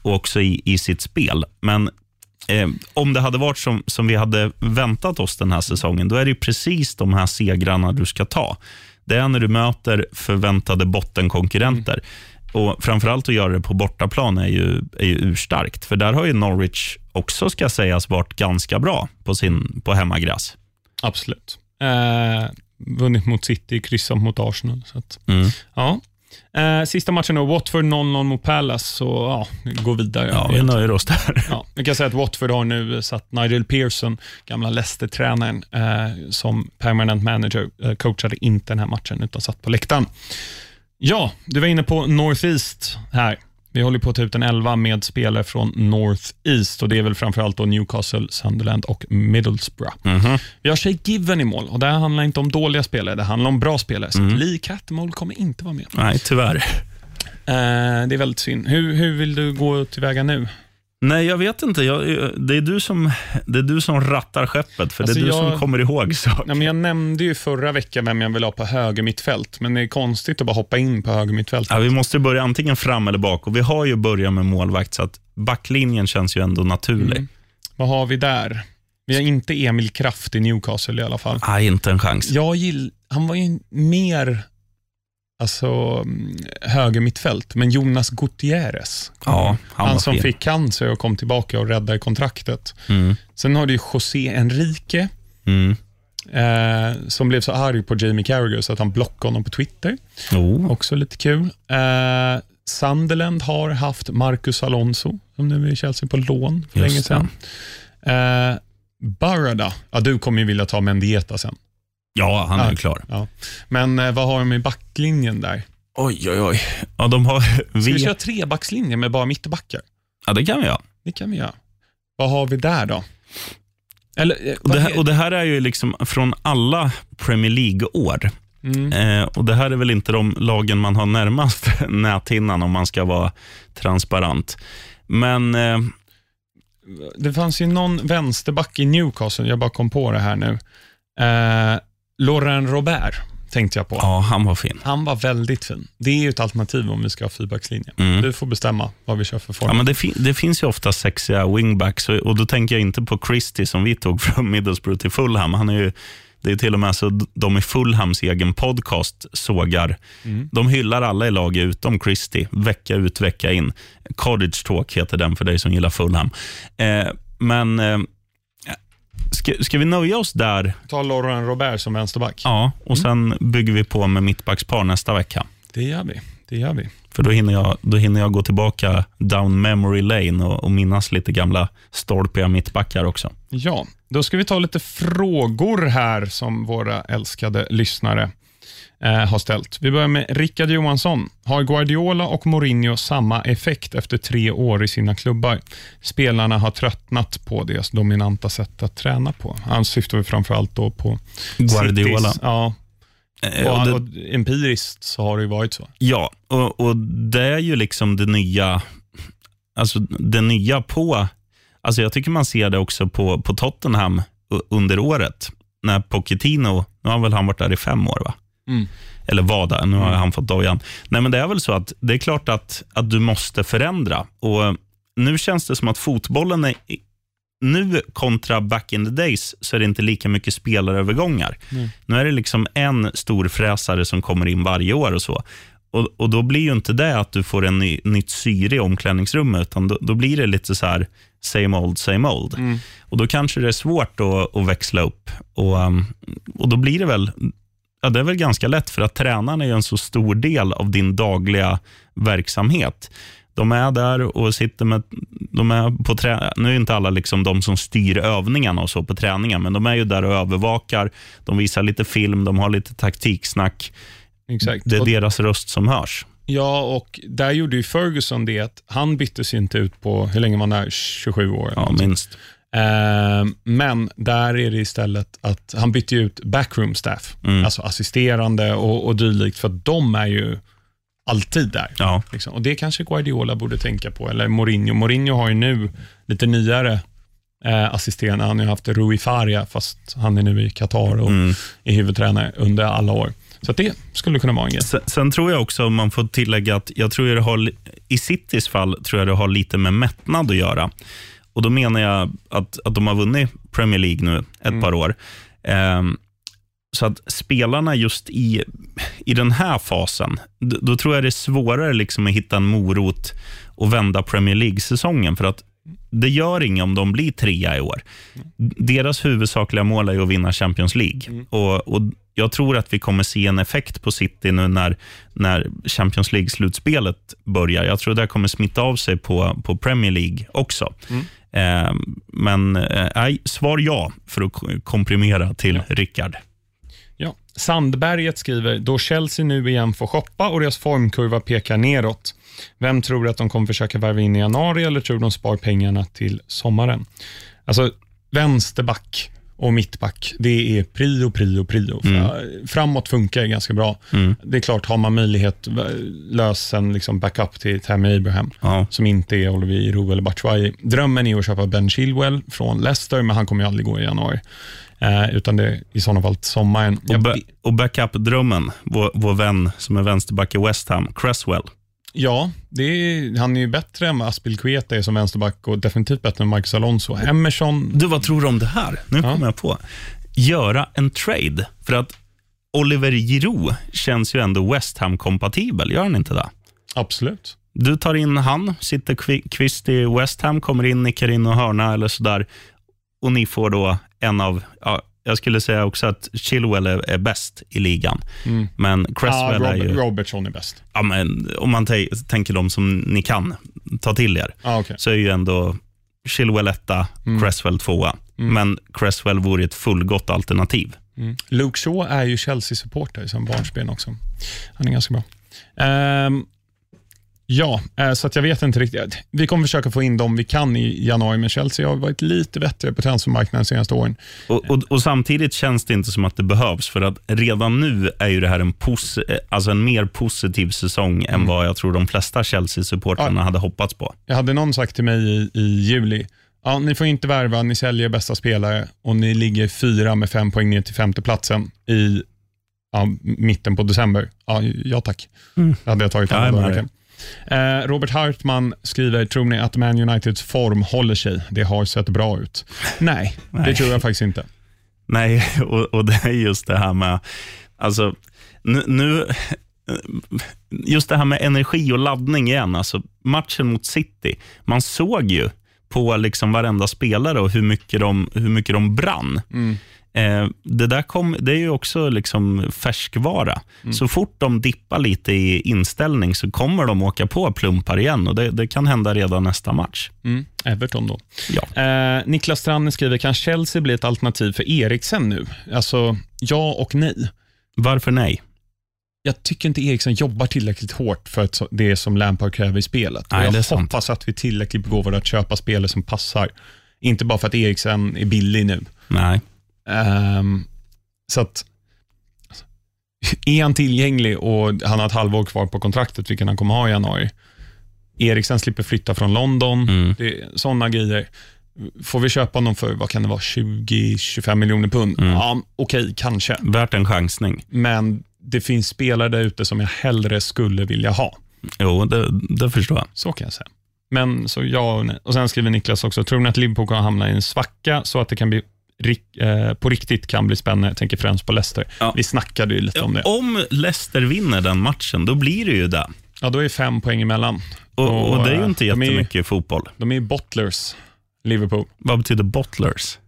och också i, i sitt spel. Men eh, om det hade varit som, som vi hade väntat oss den här säsongen, då är det ju precis de här segrarna du ska ta. Det är när du möter förväntade bottenkonkurrenter. Och Framförallt att göra det på bortaplan är ju, är ju urstarkt. För där har ju Norwich också, ska sägas, varit ganska bra på, sin, på hemmagräs. Absolut. Eh, vunnit mot City, kryssat mot Arsenal. Så att, Mm. ja. Eh, sista matchen då, Watford 0-0 mot Palace, så ja, gå vidare. Ja, vi nöjer oss där. Ja, vi kan säga att Watford har nu satt Nigel Pearson, gamla Leicester-tränaren, eh, som permanent manager. Eh, coachade inte den här matchen, utan satt på läktaren. Ja, du var inne på North East här. Vi håller på att ta ut en elva med spelare från North East och det är väl framförallt då Newcastle, Sunderland och Middlesbrough. Mhm. Vi har Shay Given i mål och det här handlar inte om dåliga spelare, det handlar om bra spelare. Så Lee Catmull kommer inte vara med. Nej, tyvärr. Eh, det är väldigt synd. Hur, hur vill du gå tillväga nu? Nej, jag vet inte. Jag, det, är du som, det är du som rattar skeppet, för Alltså, det är du jag- som kommer ihåg saker. Nej, men jag nämnde ju förra veckan vem jag vill ha på höger mittfält, men det är konstigt att bara hoppa in på höger mittfält. Ja, vi måste börja antingen fram eller bak och vi har ju börjat med målvakt, så att backlinjen känns ju ändå naturlig. Mm. Vad har vi där? Vi har inte Emil Kraft i Newcastle i alla fall. Nej, inte en chans. Jag gill, han var ju mer alltså, mm, höger mittfält, men Jonas Gutierrez, Ja, han, han, som fin. fick cancer och kom tillbaka och räddade kontraktet. Mm. Sen har du José Enrique, Mm. eh, som blev så arg på Jamie Carragher så att han blockade honom på Twitter. Oh. Också lite kul. Eh, Sunderland har haft Marcus Alonso, som nu är i Chelsea på lån för Just länge sedan. Eh, Barada, ja, du kommer ju vilja ta Mendieta sen. Ja, han är ju klar. Ja. Men eh, vad har de i backlinjen där? Oj, oj, oj. Ja, de har... Ska vi Vi, köra trebackslinje med bara mittbackar? ja, det kan vi göra. Det kan vi göra. Vad har vi där då? Eller, eh, Och vad det, här, är- och det här är ju liksom från alla Premier League-år. mm. Eh, och Det här är väl inte de lagen man har närmast näthinnan om man ska vara transparent. Men eh, Det fanns ju någon vänsterback i Newcastle, jag bara kom på det här nu. Eh, Laurent Robert tänkte jag på. ja, han var fin. Han var väldigt fin. Det är ju ett alternativ om vi ska ha fyrbackslinje. Mm. Du får bestämma vad vi kör för form. Ja, men det, fin- det finns ju ofta sexiga wingbacks och, och då tänker jag inte på Christie som vi tog från Middlesbrough till Fulham. Han är ju, det är till och med så de i Fulhams egen podcast sågar. Mm. De hyllar alla i laget utom Christie, vecka ut, vecka in. Cottage Talk heter den för dig som gillar Fulham. Eh, men eh, ska, ska vi nöja oss där? Ta Laurent Robert som vänsterback. Ja, och Mm. sen bygger vi på med mittbackspar nästa vecka. Det gör vi. Det gör vi. För då hinner jag, då hinner jag gå tillbaka down memory lane och, och minnas lite gamla stolpiga mittbackar också. Ja, då ska vi ta lite frågor här som våra älskade lyssnare eh, har ställt. Vi börjar med Rickard Johansson. Har Guardiola och Mourinho samma effekt efter tre år i sina klubbar? Spelarna har tröttnat på deras dominanta sätt att träna på. Han syftar framförallt då på Guardiola. Citys, ja, Eh, och, och det, empiriskt så har det ju varit så. ja, och, och det är ju liksom det nya, alltså det nya på, alltså jag tycker man ser det också på, på Tottenham under året. När Pochettino, nu har väl han varit där i fem år va? Mm. Eller var där, nu har han fått dojan. Nej men det är väl så att det är klart att, att du måste förändra. Och nu känns det som att fotbollen är, nu kontra back in the days så är det inte lika mycket spelarövergångar. Nu är det liksom en stor fräsare som kommer in varje år och så. Och, och Då blir ju inte det att du får en ny, nytt syre i omklädningsrummet, utan då, då blir det lite så här same old, same old. Och Då kanske det är svårt att, att växla upp. Och, um, och Då blir det väl Ja, det är väl ganska lätt för att tränarna är en så stor del av din dagliga verksamhet. De är där och sitter med, de är på trä, nu är inte alla liksom de som styr övningarna och så på träningen, men de är ju där och övervakar. De visar lite film, de har lite taktiksnack. Exakt. Det är Och deras röst som hörs. Ja, och där gjorde ju Ferguson det att han byttes inte ut på, hur länge var han där? 27 år? Ja, minst. Eh, men där är det istället att han bytte ut backroom staff, Mm. alltså assisterande och, och dylikt, för att de är ju alltid där. Ja. Liksom. Och Det kanske Guardiola borde tänka på, eller Mourinho. Mourinho har ju nu lite nyare eh, assisterande. Han har haft Rui Faria, fast han är nu i Qatar och Mm. är huvudtränare under alla år. Så att det skulle kunna vara en grej. Sen, sen tror jag också, om man får tillägga att jag tror det har, i Citys fall tror jag det har lite med mättnad att göra. Och Då menar jag att, att de har vunnit Premier League nu ett par år. Ehm, så att spelarna just i, i den här fasen, d- då tror jag det är svårare liksom att hitta en morot och vända Premier League-säsongen. För att det gör inget om de blir trea i år. Deras huvudsakliga mål är att vinna Champions League. Och, och Jag tror att vi kommer se en effekt på City nu när, när Champions League-slutspelet börjar. Jag tror det kommer smitta av sig på, på Premier League också. Eh, men eh, nej, svar ja, för att komprimera till Rickard. Ja. Sandberget skriver, då Chelsea nu igen får shoppa och deras formkurva pekar neråt. Vem tror att de kommer försöka värva in i januari eller tror de spar pengarna till sommaren? Alltså, vänsterback och mittback, det är prio, prio, prio. För- Framåt funkar det ganska bra. Det är klart, har man möjlighet, lös en liksom backup till Tammy Abraham, Ja. som inte är Olivier Giroud eller Batshuayi. Drömmen är att köpa Ben Chilwell från Leicester, men han kommer ju aldrig gå i januari. Eh, utan det är i sådana fall till sommaren. Och, ba- och backup-drömmen, vår, vår vän som är vänsterback i West Ham, Cresswell. Ja, det är, han är ju bättre än vad Aspelkueta är som vänsterback och definitivt bättre än Marcus Alonso. Emerson, Du, vad tror du om det här? Nu kommer jag på. Göra en trade. För att Oliver Giroud känns ju ändå West Ham-kompatibel, gör han inte det? absolut. Du tar in han, sitter kvi- kvist i West Ham, kommer in, nickar in och hörna eller sådär. Och ni får då en av, ja, jag skulle säga också att Chilwell är, är bäst i ligan. Men Ja, Cresswell är Robert, ju, Robertson är bäst. ja, men, om man tänker de som ni kan ta till er, Ah, okay. så är ju ändå Chilwell etta, Cresswell tvåa. Men Cresswell vore ett fullgott alternativ. mm. Luke Shaw är ju Chelsea-supporter som barnsben också. Han är ganska bra. Ehm, ja, eh, så att jag vet inte riktigt. Vi kommer försöka få in dem vi kan i januari, men Chelsea har varit lite bättre på transfermarknaden de senaste åren. Och, och, och Samtidigt känns det inte som att det behövs, för att redan nu är ju det här en, pos, eh, alltså en mer positiv säsong än vad jag tror de flesta Chelsea-supportrarna hade hoppats på. Jag hade någon sagt till mig i, i juli, ja, ni får inte värva, ni säljer bästa spelare och ni ligger fyra med fem poäng ner till femteplatsen i ja, mitten på december. Ja, ja tack. Det hade jag tagit Ja, Eh, Robert Hartman skriver, tror ni att Man Uniteds form håller sig? Det har sett bra ut. Nej, det Nej. tror jag faktiskt inte. Nej, och, och det är just det här med... Alltså, nu, nu, just det här med energi och laddning igen. Alltså, matchen mot City, man såg ju på liksom varenda spelare och hur mycket de, hur mycket de brann. Eh, det där kom, det är ju också liksom färskvara. Så fort de dippar lite i inställning så kommer de åka på plumpar igen och det, det kan hända redan nästa match. Mm. Everton då. Ja. Eh, Niklas Stranden skriver, kan Chelsea bli ett alternativ för Eriksen nu? Alltså, ja och nej. Varför nej? jag tycker inte Eriksen jobbar tillräckligt hårt för att det som Lampard kräver i spelet. Nej, jag är sant. hoppas att vi är tillräckligt begåvade att köpa spelare som passar. Inte bara för att Eriksen är billig nu. Nej. Ehm, så att är han tillgänglig och han har ett halvår kvar på kontraktet, vilket han kommer ha i januari. Eriksen slipper flytta från London. Mm. Det är sådana grejer. Får vi köpa honom för, vad kan det vara, 20-25 miljoner pund? Ja, okej, kanske. Värt en chansning. Men det finns spelare där ute som jag hellre skulle vilja ha. Jo, det, det förstår jag. Så kan jag säga. Men så ja och nej. Och sen skriver Niklas också, tror ni att Liverpool kommer hamna i en svacka så att det kan bli på riktigt kan bli spännande? Jag tänker främst på Leicester. Ja. Vi snackade ju lite om det. Om Leicester vinner den matchen, då blir det ju det. Ja, då är det fem poäng emellan. Och, och det är ju eh, inte de är jättemycket fotboll. De är ju bottlers, Liverpool. Vad betyder bottlers?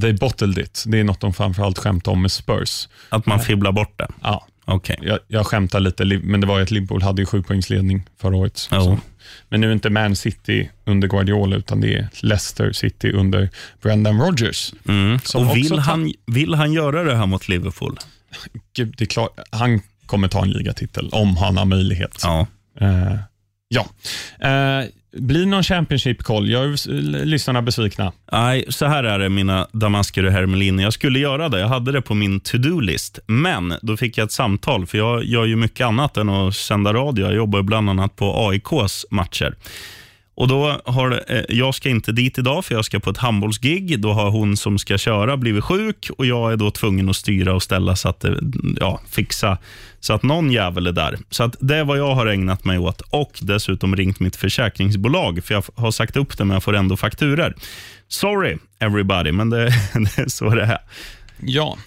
They bottled it. Det är något de framförallt skämtar om med Spurs. Att man fibblar bort det? Ja, Okej. jag, jag skämtar lite, men det var ju att Liverpool hade ju sju poängs ledning förra året. Så- Men nu är inte Man City under Guardiola, utan det är Leicester City under Brendan Rodgers. Mm. Och vill han, vill han göra det här mot Liverpool? Gud, det är klart, han kommer ta en ligatitel om han har möjlighet. Ja. Eh, ja. Eh, blir någon Championship-koll? Gör lyssnarna besvikna? Nej, så här är det mina damasker och hermeliner. Jag skulle göra det. Jag hade det på min to-do-list. Men då fick jag ett samtal, för jag gör ju mycket annat än att sända radio. Jag jobbar bland annat på AIKs matcher. Och då har, eh, Jag ska inte dit idag, för jag ska på ett handbollsgig. Då har hon som ska köra blivit sjuk och jag är då tvungen att styra och ställa så att, eh, ja, fixa så att någon jävel är där. Så att det är vad jag har ägnat mig åt och dessutom ringt mitt försäkringsbolag, för jag har sagt upp det, men jag får ändå fakturer. Sorry everybody, men det, det är så det är. Ja.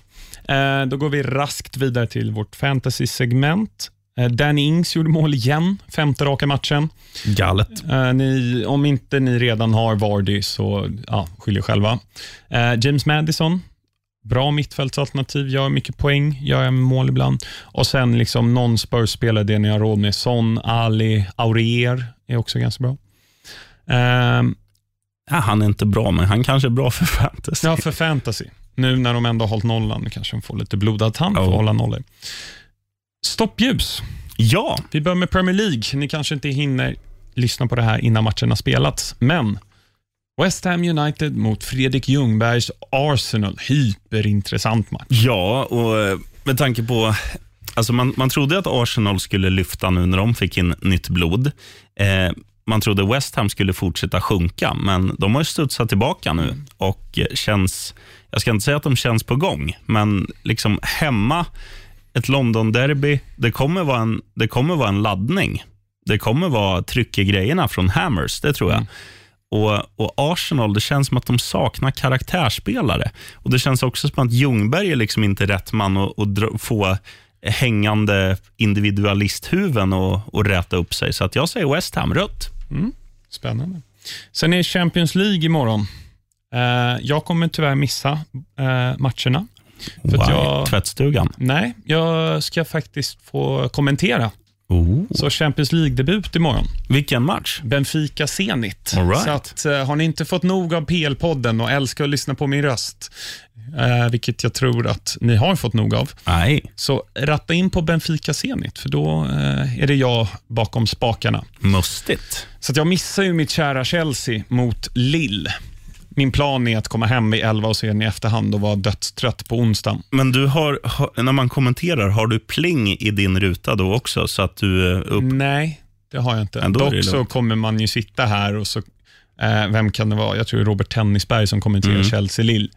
Eh, då går vi raskt vidare till vårt fantasy-segment. Eh, Danny Ings gjorde mål igen, femte raka matchen. Galet. Eh, ni, om inte ni redan har Vardy, så ja, skyll er själva. Eh, James Madison, bra mittfältsalternativ, gör mycket poäng, gör mål ibland. Och sen liksom någon Spurs-spelare, det ni har råd med. Son, Ali, Aurier är också ganska bra. Ehm, Ja, han är inte bra, men han kanske är bra för fantasy. Ja, för fantasy. Nu när de ändå har hållit nollan, kanske de får lite blodad tand för att hålla nollor. Stoppljus. Ja, Vi börjar med Premier League. Ni kanske inte hinner lyssna på det här innan matchen har spelats, men West Ham United mot Fredrik Ljungbergs Arsenal. Hyperintressant match. ja och eh, med tanke på... Alltså man, man trodde att Arsenal skulle lyfta nu när de fick in nytt blod. Eh, man trodde West Ham skulle fortsätta sjunka, men de har ju studsat tillbaka nu och eh, känns... Jag ska inte säga att de känns på gång, men liksom hemma, ett London-derby, det kommer vara en, det kommer vara en laddning. Det kommer vara tryck i grejerna från Hammers, det tror jag. Och, och Arsenal, det känns som att de saknar karaktärsspelare. Och Det känns också som att Ljungberg är liksom inte rätt man att, att få hängande individualisthuven och, och räta upp sig. Så att jag säger West Ham, rött. Spännande. Sen är Champions League imorgon. Eh, jag kommer tyvärr missa eh, matcherna. För Wow. jag- Tvättstugan. Nej, jag ska faktiskt få kommentera. Oh. Så Champions League-debut imorgon. Vilken match. Benfica Zenit. Right. Så att, eh, har ni inte fått nog av PL-podden och älskar att lyssna på min röst, eh, vilket jag tror att ni har fått nog av, Nej, så ratta in på Benfica Zenit, för då eh, är det jag bakom spakarna. mustigt. Så jag missar ju mitt kära Chelsea mot Lille. Min plan är att komma hem vid 11 och se den i efterhand och vara dödstrött på onsdagen. Men du har, när man kommenterar, har du pling i din ruta då också? Så att du är upp... Nej, det har jag inte. Dock så kommer man ju sitta här och så, eh, vem kan det vara? Jag tror Robert Tennisberg som kommenterar Mm. Chelsea Lille.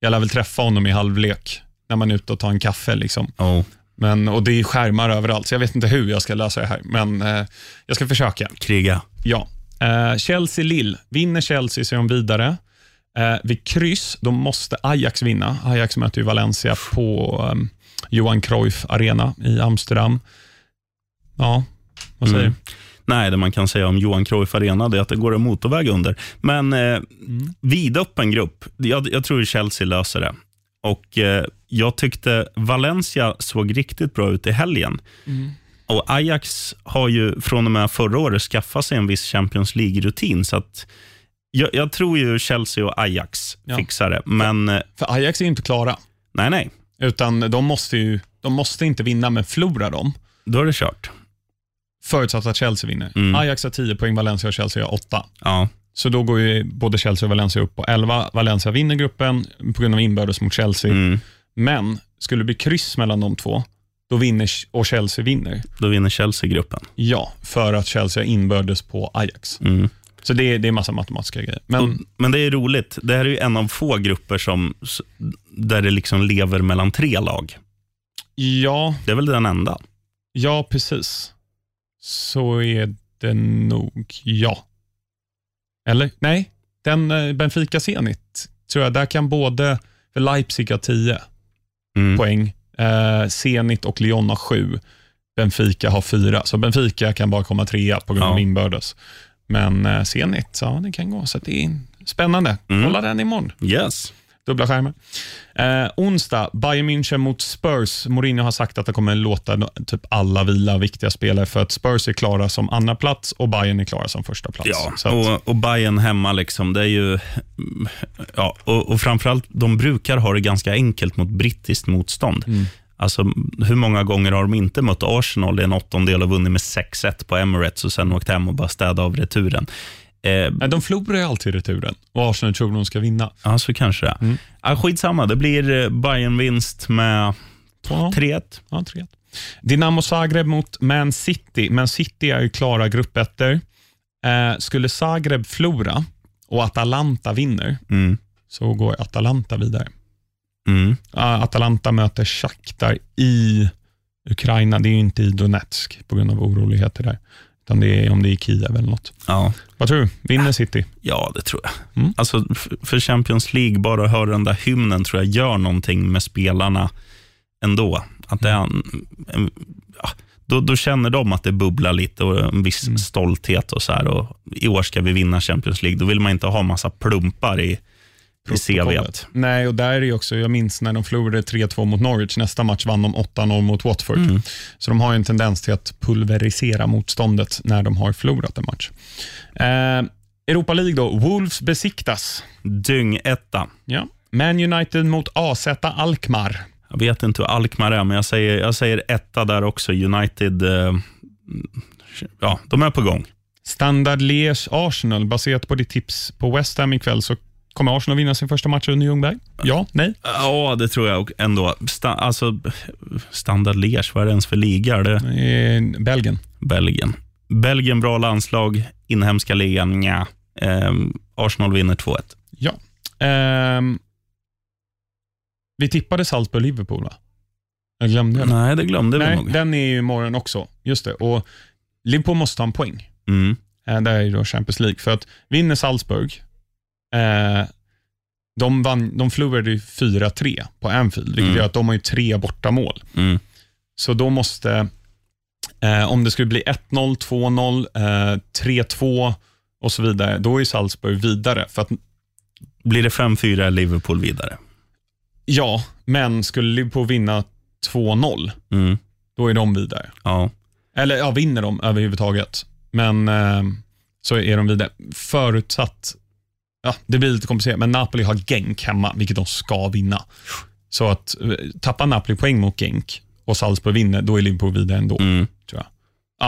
Jag lär väl träffa honom i halvlek när man är ute och tar en kaffe. Liksom. Oh, Men, och det är skärmar överallt, så jag vet inte hur jag ska lösa det här, men eh, jag ska försöka. kriga. Ja. Eh, Chelsea-Lill. Vinner Chelsea så är de vidare. Eh, vid kryss, då måste Ajax vinna. Ajax möter ju Valencia på um, Johan Cruyff Arena i Amsterdam. Ja, vad säger Mm. Nej, det man kan säga om Johan Cruyff Arena är att det går en motorväg under. Men eh, Mm. vidöppen grupp. Jag, jag tror Chelsea löser det. Och eh, Jag tyckte Valencia såg riktigt bra ut i helgen. Mm. Och Ajax har ju från och med förra året skaffat sig en viss Champions League-rutin. Så att jag, jag tror ju Chelsea och Ajax Ja. fixar det. Men eh, För Ajax är ju inte klara, nej, nej. utan de måste ju de måste inte vinna, men förlorar de, Då är det kört. förutsatt att Chelsea vinner. Mm. Ajax har 10 poäng, Valencia och Chelsea har 8. Ja. Så då går ju både Chelsea och Valencia upp på 11. Valencia vinner gruppen på grund av inbördes mot Chelsea. Mm. Men skulle det bli kryss mellan de två, då vinner och Chelsea vinner. Då vinner Chelsea gruppen. Ja, för att Chelsea har inbördes på Ajax. Mm. Så det är, det är massa matematiska grejer. Men Och, men det är roligt. Det här är ju en av få grupper som, där det liksom lever mellan tre lag. ja, Det är väl den enda. ja, precis. Så är det nog, ja. Eller? Nej, den eh, Benfica Zenit, tror jag, där kan både, för Leipzig har 10 Mm. poäng, eh, Zenit och Lyon har 7. Benfica har 4, så Benfica kan bara komma trea på grund av Ja. inbördes. Men eh, Zenit, ja det kan gå. Så det är spännande. Mm. Kolla den imorgon. Yes. Dubbla skärmar. Eh, onsdag, Bayern München mot Spurs. Mourinho har sagt att det kommer låta typ alla vila viktiga spelare för att Spurs är klara som andra plats och Bayern är klara som första plats. Ja, att, och, och Bayern hemma, liksom, det är ju... Ja, och, och framförallt, de brukar ha det ganska enkelt mot brittiskt motstånd. Mm. Alltså, hur många gånger har de inte mött Arsenal i en åttondel och vunnit med 6-1 på Emirates och sen åkt hem och bara städat av returen? Eh, De förlorar ju alltid returen och Arsenal tror de ska vinna. ja, så kanske det. Mm. Ja, skitsamma, det blir eh, Bayern-vinst med 2-0. 3-1. Ja, 3-1. Dynamo Zagreb mot Man City. Man City är ju klara gruppettor. Eh, skulle Zagreb förlora och Atalanta vinner, Mm. så går Atalanta vidare. Mm. Atalanta möter Shakhtar i Ukraina. Det är ju inte i Donetsk på grund av oroligheter där. Utan det är om det är i Kiev eller något. Ja. Vad tror du? Vinner City? Ja, det tror jag. Mm. Alltså, för Champions League, bara att höra den där hymnen tror jag gör någonting med spelarna ändå. Att det en, en, ja, då, då känner de att det bubblar lite och en viss Mm. stolthet. och så här. Och I år ska vi vinna Champions League. Då vill man inte ha massa plumpar i, i CVt. Nej, och där är det också, jag minns när de förlorade 3-2 mot Norwich. Nästa match vann de 8-0 mot Watford. Mm. Så de har ju en tendens till att pulverisera motståndet när de har förlorat en match. Eh, Europa League då, Wolves besiktas. Dyng-etta. Ja. Man United mot AZ Alkmaar. Jag vet inte hur Alkmaar är, men jag säger, jag säger etta där också. United, eh, ja, de är på gång. Standard Liège Arsenal, baserat på ditt tips på West Ham ikväll, så kommer Arsenal vinna sin första match under Ljungberg? Ja? Nej? Ja, det tror jag ändå. Sta, alltså, standard Liège, vad är det ens för liga? Är det Eh, Belgien. Belgien? Belgien, bra landslag. Inhemska ligan, nja. Ehm, Arsenal vinner 2-1. Ja. Ehm, vi tippade Salzburg-Liverpool, va? Jag glömde jag det. Nej, det glömde vi Nej, nog. den är ju imorgon också. Just det. Och Liverpool måste ta en poäng. Mm. Eh, det är ju då Champions League. För att vinner Salzburg, eh, de, vann, de förlorade ju 4-3 på Anfield, vilket Mm. gör att de har ju tre bortamål. Mm. Så då måste, eh, om det skulle bli 1-0, 2-0, eh, 3-2 och så vidare, då är Salzburg vidare. För att, Blir det 5-4 är Liverpool vidare. ja, men skulle Liverpool vinna 2-0, Mm. då är de vidare. Ja. Eller ja, vinner de överhuvudtaget. Men eh, så är de vidare. Förutsatt, ja, det blir lite komplicerat, men Napoli har Genk hemma, vilket de ska vinna. Så att eh, tappar Napoli poäng mot Genk och Salzburg vinner, då är Liverpool vidare ändå, Mm. tror jag.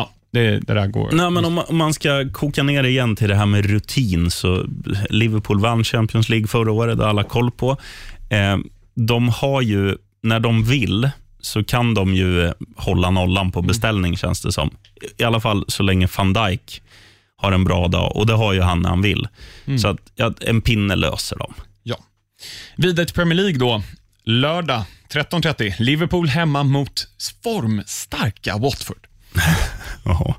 Ja, det, det där går. Nej, men om, man- om man ska koka ner igen till det här med rutin, så Liverpool vann Champions League förra året, det har alla koll på. Eh, de har ju, när de vill, så kan de ju hålla nollan på beställning, känns det som. I alla fall så länge van Dijk har en bra dag, och det har ju han när han vill. Så att, ja, en pinne löser dem. Ja. Vidare till Premier League då. Lördag 13.30. Liverpool hemma mot formstarka Watford.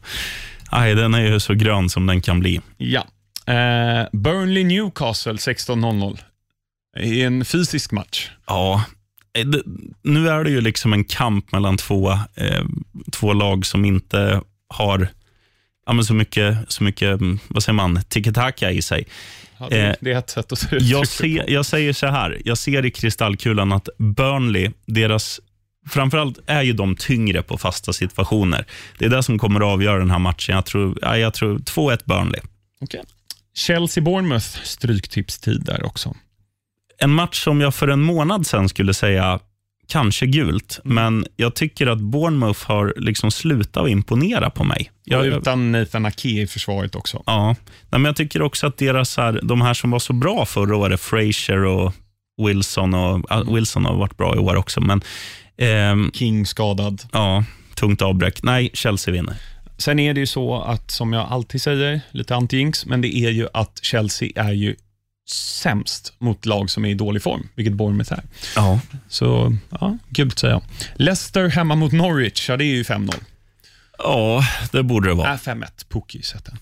Nej, den är ju så grön som den kan bli. Ja. Eh, Burnley Newcastle 16.00. I en fysisk match. Ja, eh, det, nu är det ju liksom en kamp mellan två, eh, två lag som inte har ja, men så mycket, så mycket mm, vad säger man, tiki-taka i sig. Ja, det, Eh, det är ett sätt att se Jag, ser, jag säger så här, jag ser i kristallkulan att Burnley, deras Framförallt är ju de tyngre på fasta situationer. Det är det som kommer att avgöra den här matchen. Jag tror, ja, jag tror 2-1 Burnley. Okay. Chelsea-Bournemouth, stryktipstid där också. en match som jag för en månad sedan skulle säga kanske gult, men jag tycker att Bournemouth har liksom slutat att imponera på mig. Jag, utan Nathan Ake i försvaret också. ja, Nej, men jag tycker också att deras här, de här som var så bra förra året, Fraser och Wilson, och, ja, Wilson har varit bra i år också, men ehm, King skadad. ja, tungt avbräck. Nej, Chelsea vinner. Sen är det ju så att, som jag alltid säger, lite anti-jinx, men det är ju att Chelsea är ju sämst mot lag som är i dålig form, vilket Bournemouth är. Ja. Så, ja, gult säger jag. Leicester hemma mot Norwich, ja det är ju 5-0. ja, det borde det vara. Äh, 5-1, Pukki sätter.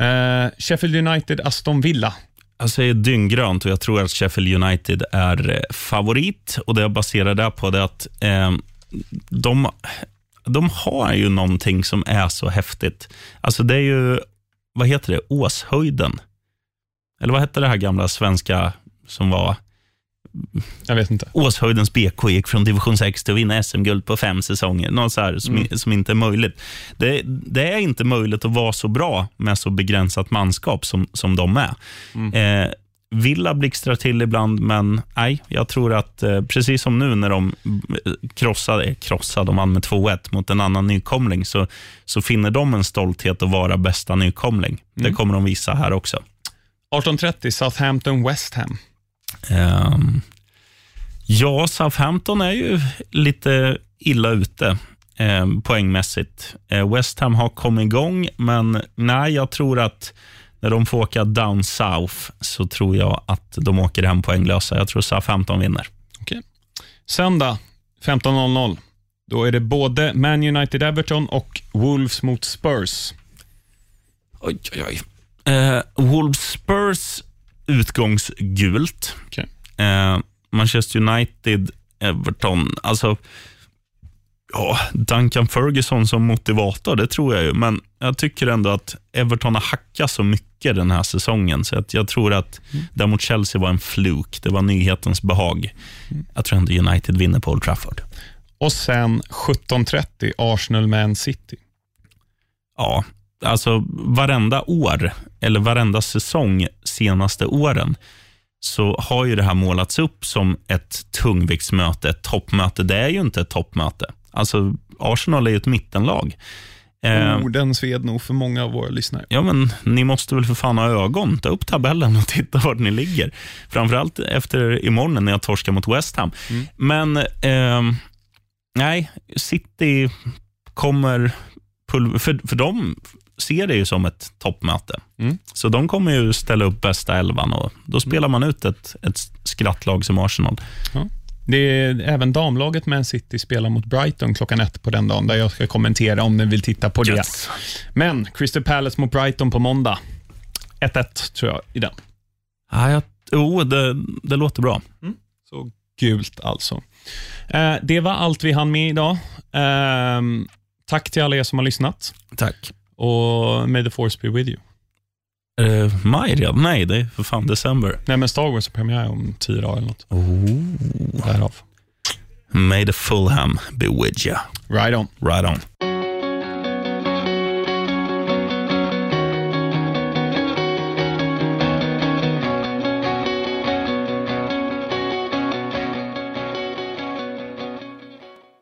Uh, Sheffield United, Aston Villa. Jag säger dynggrönt och jag tror att Sheffield United är eh, favorit. Och Det jag baserar det på är att eh, de, de har ju någonting som är så häftigt. Alltså det är ju, vad heter det, Åshöjden. Eller vad hette det här gamla svenska som var Jag vet inte. Åshöjdens BK gick från division 6 till att vinna SM-guld på fem säsonger. Något så här som, som inte är möjligt. Det, det är inte möjligt att vara så bra med så begränsat manskap som, som de är. Eh, Villa blixtrar till ibland, men nej, jag tror att eh, precis som nu när de eh, krossade, eh, krossade de vann med 2-1 mot en annan nykomling, så, så finner de en stolthet att vara bästa nykomling. Det kommer de visa här också. 18.30 Southampton West Ham. Ehm, ja, Southampton är ju lite illa ute eh, poängmässigt. Eh, West Ham har kommit igång, men nej, jag tror att när de får åka down south så tror jag att de åker hem poänglösa. Jag tror Southampton vinner. Okej. Söndag 15.00. Då är det både Man United-Everton och Wolves mot Spurs. Oj, oj, oj. Eh, Wolves Spurs utgångsgult. Okej. Eh, Manchester United, Everton. Alltså, ja, Duncan Ferguson som motivator, det tror jag ju. Men jag tycker ändå att Everton har hackat så mycket den här säsongen. Så att jag tror att där mot Chelsea var en fluk. Det var nyhetens behag. Jag tror ändå United vinner på Old Trafford. Och sen 17.30 Arsenal-Man City. Ja, alltså varenda år, eller varenda säsong senaste åren, så har ju det här målats upp som ett tungviktsmöte, ett toppmöte. Det är ju inte ett toppmöte. Alltså, Arsenal är ju ett mittenlag. Eh, Orden sved nog för många av våra lyssnare. Ja, men ni måste väl för fan ha ögon. Ta upp tabellen och titta vart ni ligger. Framförallt efter imorgon när jag torskar mot West Ham. Men eh, nej, City kommer... För, för dem ser det ju som ett toppmöte. Mm. Så de kommer ju ställa upp bästa elvan och då spelar man ut ett, ett skrattlag som Arsenal. Det är även damlaget Man City spelar mot Brighton klockan ett på den dagen, där jag ska kommentera om ni vill titta på det. Yes. Men Crystal Palace mot Brighton på måndag. 1-1 tror jag i den. Ja, jag, jo, det, det låter bra. Så gult alltså. Eh, det var allt vi hann med idag. Eh, tack till alla er som har lyssnat Tack. Och may the force be with you. Uh, maj redan? Nej, det är för fan december. Nej, men Star Wars har premiär om tio dagar eller något. Därav. May the Fulham be with you. Right on. Right on.